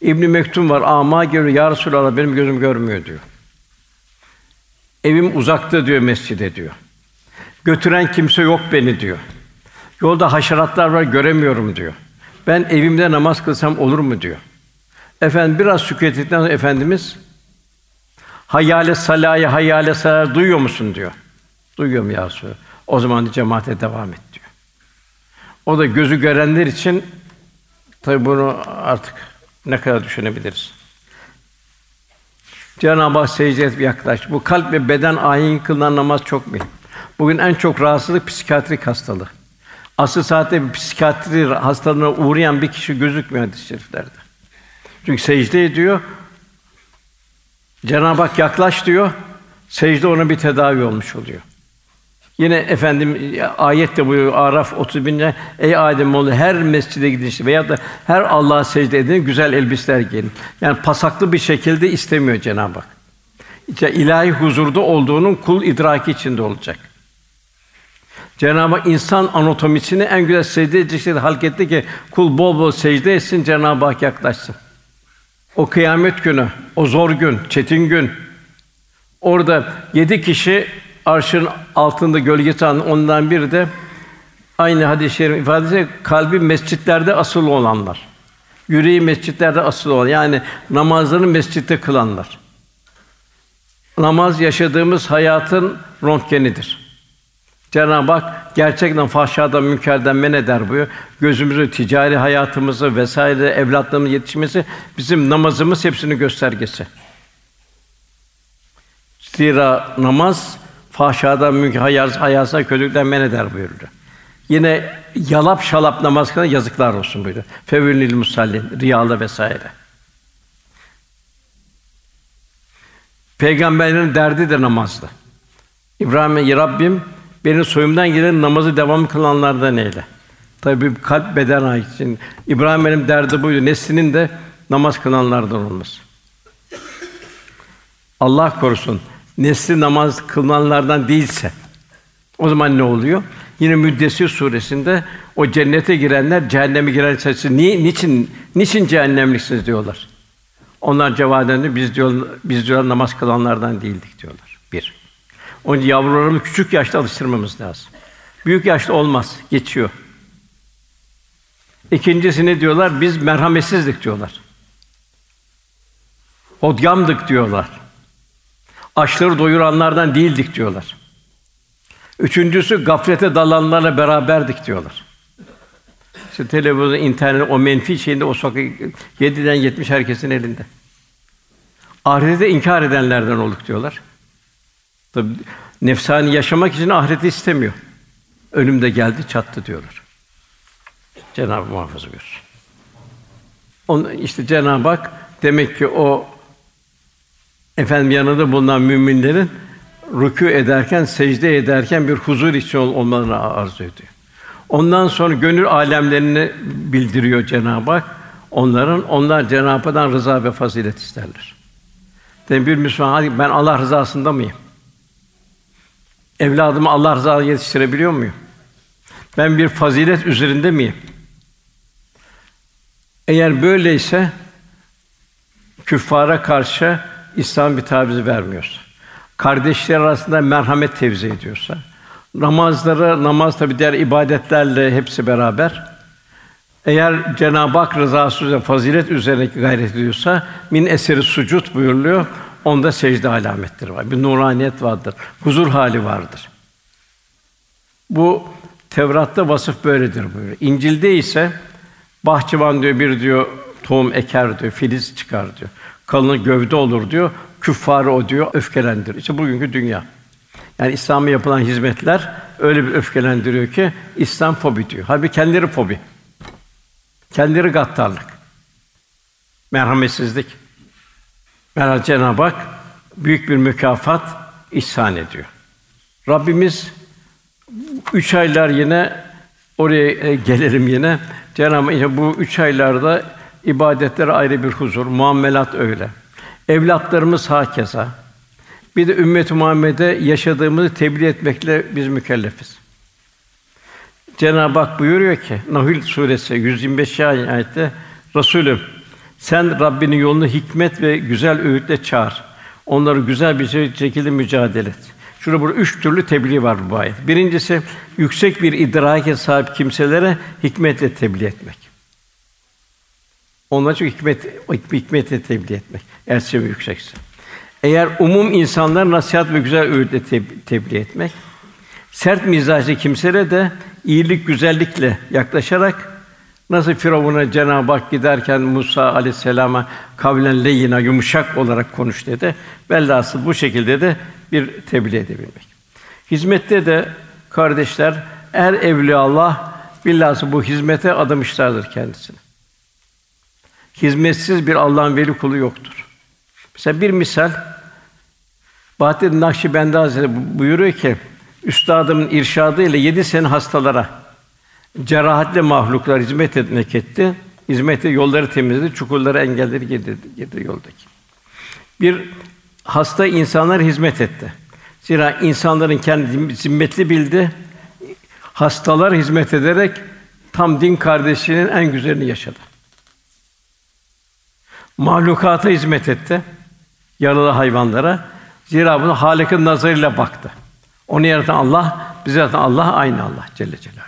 İbn Mektum var. Ama görüyor. Ya Resulallah benim gözüm görmüyor diyor. Evim uzakta diyor mescide diyor. Götüren kimse yok beni diyor. Yolda haşeratlar var göremiyorum diyor. Ben evimde namaz kılsam olur mu diyor. Efendim biraz sükût sonra efendimiz hayale salayı hayale salayı duyuyor musun diyor. Duyuyorum ya Resulallah. O zaman cemaate devam et diyor. O da gözü görenler için tabi bunu artık ne kadar düşünebiliriz? Cenab-ı Hak secde et yaklaş. Bu kalp ve beden ayin kılınan namaz çok mühim. Bugün en çok rahatsızlık psikiyatrik hastalığı. Asıl saatte bir psikiyatri hastalığına uğrayan bir kişi gözükmüyor hadis-i şeriflerde. Çünkü secde ediyor. Cenab-ı Hak yaklaş diyor. Secde ona bir tedavi olmuş oluyor. Yine efendim ayet de buyuruyor Araf 30 ey Adem oğlu her mescide gidin veya da her Allah'a secde edin güzel elbiseler giyin. Yani pasaklı bir şekilde istemiyor Cenab-ı Hak. İşte ilahi huzurda olduğunun kul idraki içinde olacak. Cenab-ı Hak insan anatomisini en güzel secde edecek şekilde halk ki kul bol bol secde etsin Cenab-ı Hak yaklaşsın. O kıyamet günü, o zor gün, çetin gün, Orada yedi kişi arşın altında gölgesi alan ondan biri de aynı hadis-i şerif ifadesi kalbi mescitlerde asılı olanlar. Yüreği mescitlerde asılı olan yani namazlarını mescitte kılanlar. Namaz yaşadığımız hayatın röntgenidir. Cenab-ı Hak gerçekten fahşadan, münkerden men eder buyuruyor. Gözümüzü, ticari hayatımızı vesaire evlatlarımızın yetişmesi bizim namazımız hepsinin göstergesi. Zira namaz fahşadan, münker, hayaz, hayasına, kötülükten men eder buyurdu. Yine yalap şalap namaz kılan yazıklar olsun buyurdu. Fevünil musallin, riyalı vesaire. Peygamberlerin derdi de namazdı. İbrahim'e Rabbim benim soyumdan gelen namazı devam kılanlardan eyle. Tabii kalp beden ait için İbrahim benim derdi buydu. Neslinin de namaz kılanlardan olması. Allah korusun. Nesli namaz kılanlardan değilse o zaman ne oluyor? Yine Müddessir suresinde o cennete girenler cehenneme giren sayısı niye niçin niçin cehennemliksiniz diyorlar. Onlar cevaben biz diyor biz diyor namaz kılanlardan değildik diyorlar. Bir. Onun için yavrularımızı küçük yaşta alıştırmamız lazım. Büyük yaşta olmaz, geçiyor. İkincisi ne diyorlar? Biz merhametsizdik diyorlar. Odgamdık diyorlar. Açları doyuranlardan değildik diyorlar. Üçüncüsü gaflete dalanlarla beraberdik diyorlar. İşte televizyon, internet, o menfi şeyinde o sokak yediden yetmiş herkesin elinde. Ahirete inkar edenlerden olduk diyorlar. Tabi nefsani yaşamak için ahireti istemiyor. Önümde geldi, çattı diyorlar. Cenab-ı muhafaza buyursun. On, işte Cenab-ı Hak demek ki o efendim yanında bulunan müminlerin rükû ederken, secde ederken bir huzur için olmalarını arzu ediyor. Ondan sonra gönül alemlerini bildiriyor Cenab-ı Hak. Onların onlar Cenab-ı Hak'tan rıza ve fazilet isterler. Demek bir Müslüman ben Allah rızasında mıyım? Evladımı Allah rızasına yetiştirebiliyor muyum? Ben bir fazilet üzerinde miyim? Eğer böyleyse küffara karşı İslam bir taviz vermiyorsa, kardeşler arasında merhamet tevzi ediyorsa, namazları, namaz tabi diğer ibadetlerle hepsi beraber, eğer Cenab-ı Hak rızası üzerine, fazilet üzerine gayret ediyorsa, min eseri sucud buyuruluyor. Onda secde alametleri var. Bir nuraniyet vardır. Huzur hali vardır. Bu Tevrat'ta vasıf böyledir buyuruyor. İncil'de ise bahçıvan diyor bir diyor tohum eker diyor, filiz çıkar diyor. Kalını gövde olur diyor. Küffarı o diyor öfkelendirir. İşte bugünkü dünya. Yani İslam'a yapılan hizmetler öyle bir öfkelendiriyor ki İslam fobi diyor. Halbuki kendileri fobi. Kendileri gaddarlık. Merhametsizlik. Meğer Cenab-ı Hak büyük bir mükafat ihsan ediyor. Rabbimiz üç aylar yine oraya e, gelelim yine. Cenab-ı Hak bu üç aylarda ibadetler ayrı bir huzur, muamelat öyle. Evlatlarımız hakeza. Bir de ümmet-i Muhammed'e yaşadığımızı tebliğ etmekle biz mükellefiz. Cenab-ı Hak buyuruyor ki Nahl suresi 125. ayette Resulüm sen Rabbinin yolunu hikmet ve güzel öğütle çağır. Onları güzel bir şekilde mücadele et. Şurada burada üç türlü tebliğ var bu ayet. Birincisi yüksek bir idrake sahip kimselere hikmetle tebliğ etmek. Onlara çok hikmet hikmetle tebliğ etmek. Eğer seviye yüksekse. Eğer umum insanlar nasihat ve güzel öğütle tebliğ etmek. Sert mizacı kimselere de iyilik, güzellikle yaklaşarak Nasıl Firavun'a Cenab-ı Hak giderken Musa aleyhisselama kavlen leyina yumuşak olarak konuş dedi. Velhasıl bu şekilde de bir tebliğ edebilmek. Hizmette de kardeşler er evli Allah billahı bu hizmete adamışlardır kendisini. Hizmetsiz bir Allah'ın veli kulu yoktur. Mesela bir misal Bahattin Nakşibendi Hazretleri buyuruyor ki üstadımın irşadı ile yedi sene hastalara Cerahatli mahluklar hizmet etmek etti. Hizmeti yolları temizledi, çukurları engelleri girdi, girdi yoldaki. Bir hasta insanlar hizmet etti. Zira insanların kendi zimmetli bildi. Hastalar hizmet ederek tam din kardeşinin en güzelini yaşadı. Mahlukata hizmet etti. Yaralı hayvanlara. Zira bunu Halık'ın nazarıyla baktı. Onu yaratan Allah, bizi yaratan Allah aynı Allah Celle Celaluhu.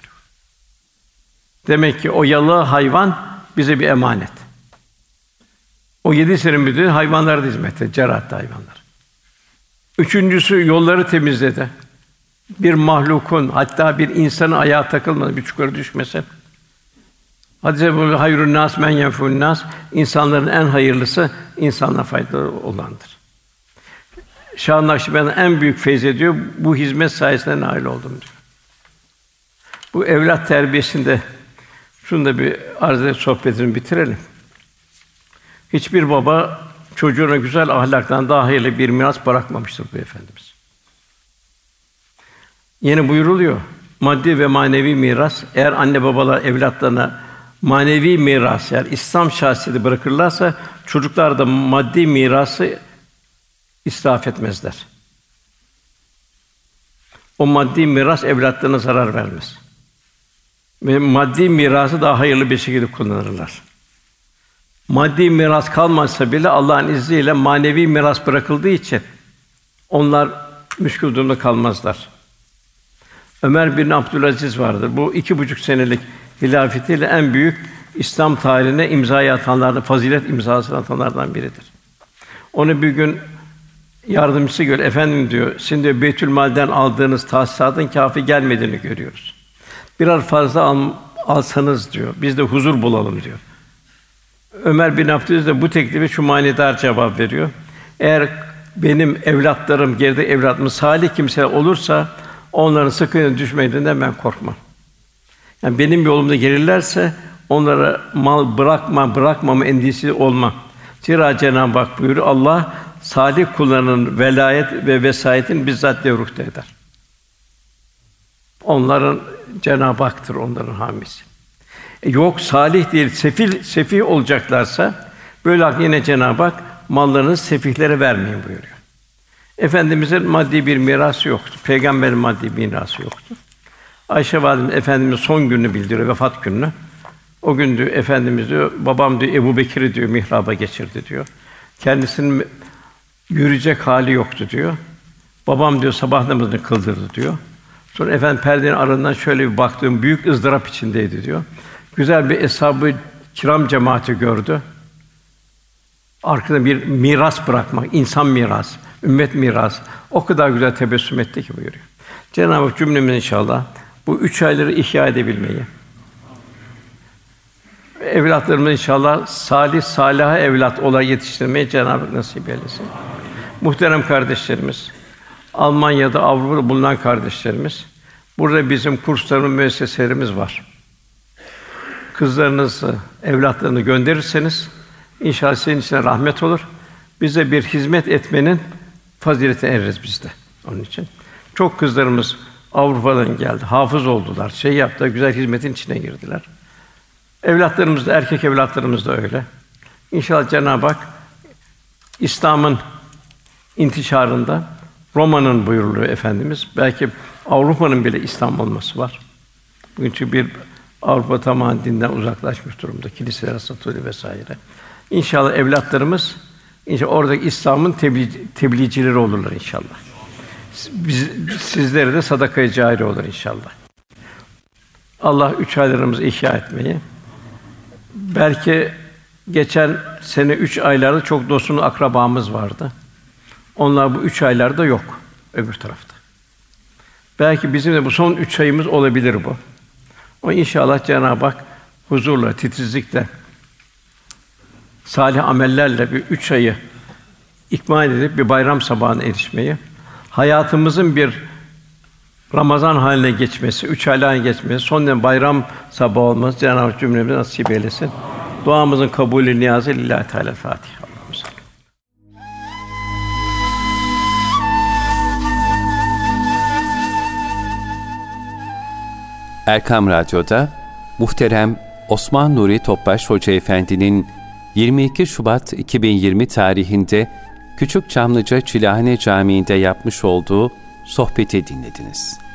Demek ki o yalı hayvan bize bir emanet. O yedi senin müdürü hayvanlara da hizmet etti, cerahatte hayvanlar. Üçüncüsü yolları temizledi. Bir mahlukun hatta bir insanın ayağa takılmadı, bir çukura düşmese. Hadise bu hayrun nas men yenfun nas insanların en hayırlısı insanlara faydalı olandır. Şah Nakşibendi en büyük feyz ediyor. Bu hizmet sayesinde nail oldum diyor. Bu evlat terbiyesinde şunu da bir arz edip sohbetini bitirelim. Hiçbir baba çocuğuna güzel ahlaktan daha hayırlı bir miras bırakmamıştır bu efendimiz. Yeni buyuruluyor. Maddi ve manevi miras eğer anne babalar evlatlarına manevi miras yani İslam şahsiyeti bırakırlarsa çocuklar da maddi mirası israf etmezler. O maddi miras evlatlarına zarar vermez. Ve maddi mirası daha hayırlı bir şekilde kullanırlar. Maddi miras kalmazsa bile Allah'ın izniyle manevi miras bırakıldığı için onlar müşkül durumda kalmazlar. Ömer bin Abdülaziz vardır. Bu iki buçuk senelik hilafetiyle en büyük İslam tarihine imza atanlardan, fazilet imzası atanlardan biridir. Onu bir gün yardımcısı gör, efendim diyor, sizin diyor Beytül Mal'den aldığınız tahsisatın kafi gelmediğini görüyoruz. Birer fazla al, alsanız diyor, biz de huzur bulalım diyor. Ömer bin Abdülaziz de bu teklifi şu manidar cevap veriyor. Eğer benim evlatlarım, geride evlatım salih kimse olursa onların sıkıntı düşmediğinden ben korkmam. Yani benim yolumda gelirlerse onlara mal bırakma, bırakmama endişesi olma. Zira Cenab-ı Hak buyuruyor Allah salih kullarının velayet ve vesayetin bizzat devruhte eder. Onların Cenab-ı Hak'tır onların hamisi. E yok salih değil, sefil sefih olacaklarsa böyle yine Cenab-ı Hak mallarını sefihlere vermeyin buyuruyor. Efendimizin maddi bir mirası yoktu. Peygamberin maddi bir mirası yoktu. Ayşe validemiz efendimiz son gününü bildiriyor, vefat gününü. O gün diyor efendimiz diyor babam diyor Ebu Bekir'i diyor mihraba geçirdi diyor. Kendisinin yürüyecek hali yoktu diyor. Babam diyor sabah namazını kıldırdı diyor. Sonra efendim perdenin arasından şöyle bir baktığım büyük ızdırap içindeydi diyor. Güzel bir eshab-ı kiram cemaati gördü. Arkada bir miras bırakmak, insan miras, ümmet miras. O kadar güzel tebessüm etti ki buyuruyor. Cenab-ı Hak cümlemiz inşallah bu üç ayları ihya edebilmeyi, evlatlarımız inşallah salih salaha evlat olarak yetiştirmeyi Cenab-ı Hak nasip eylesin. Muhterem kardeşlerimiz, Almanya'da, Avrupa'da bulunan kardeşlerimiz, burada bizim kurslarımız, müesseselerimiz var. Kızlarınızı, evlatlarını gönderirseniz inşallah sizin için rahmet olur. Bize bir hizmet etmenin faziletine eririz biz de onun için. Çok kızlarımız Avrupa'dan geldi, hafız oldular, şey yaptı, güzel hizmetin içine girdiler. Evlatlarımız da, erkek evlatlarımız da öyle. İnşallah Cenab-ı Hak İslam'ın intişarında Roma'nın buyuruluyor efendimiz. Belki Avrupa'nın bile İslam olması var. Bugün çünkü bir Avrupa tamamen dinden uzaklaşmış durumda. Kiliseler satılıyor vesaire. İnşallah evlatlarımız inşallah oradaki İslam'ın tebliğ, tebliğcileri olurlar inşallah. Biz, sizlere de sadaka-i cari olur inşallah. Allah üç aylarımızı ihya etmeyi, belki geçen sene üç aylarda çok dostumuz, akrabamız vardı. Onlar bu üç aylarda yok öbür tarafta. Belki bizim de bu son üç ayımız olabilir bu. O inşallah Cenab-ı Hak huzurla, titizlikle, salih amellerle bir üç ayı ikmal edip bir bayram sabahına erişmeyi, hayatımızın bir Ramazan haline geçmesi, üç ay haline geçmesi, son bayram sabahı olması Cenab-ı Hak cümlemize nasip eylesin. Duamızın kabulü niyazı lillahi teala Fatiha. Erkam Radyo'da muhterem Osman Nuri Topbaş Hoca Efendi'nin 22 Şubat 2020 tarihinde Küçük Çamlıca Çilahane Camii'nde yapmış olduğu sohbeti dinlediniz.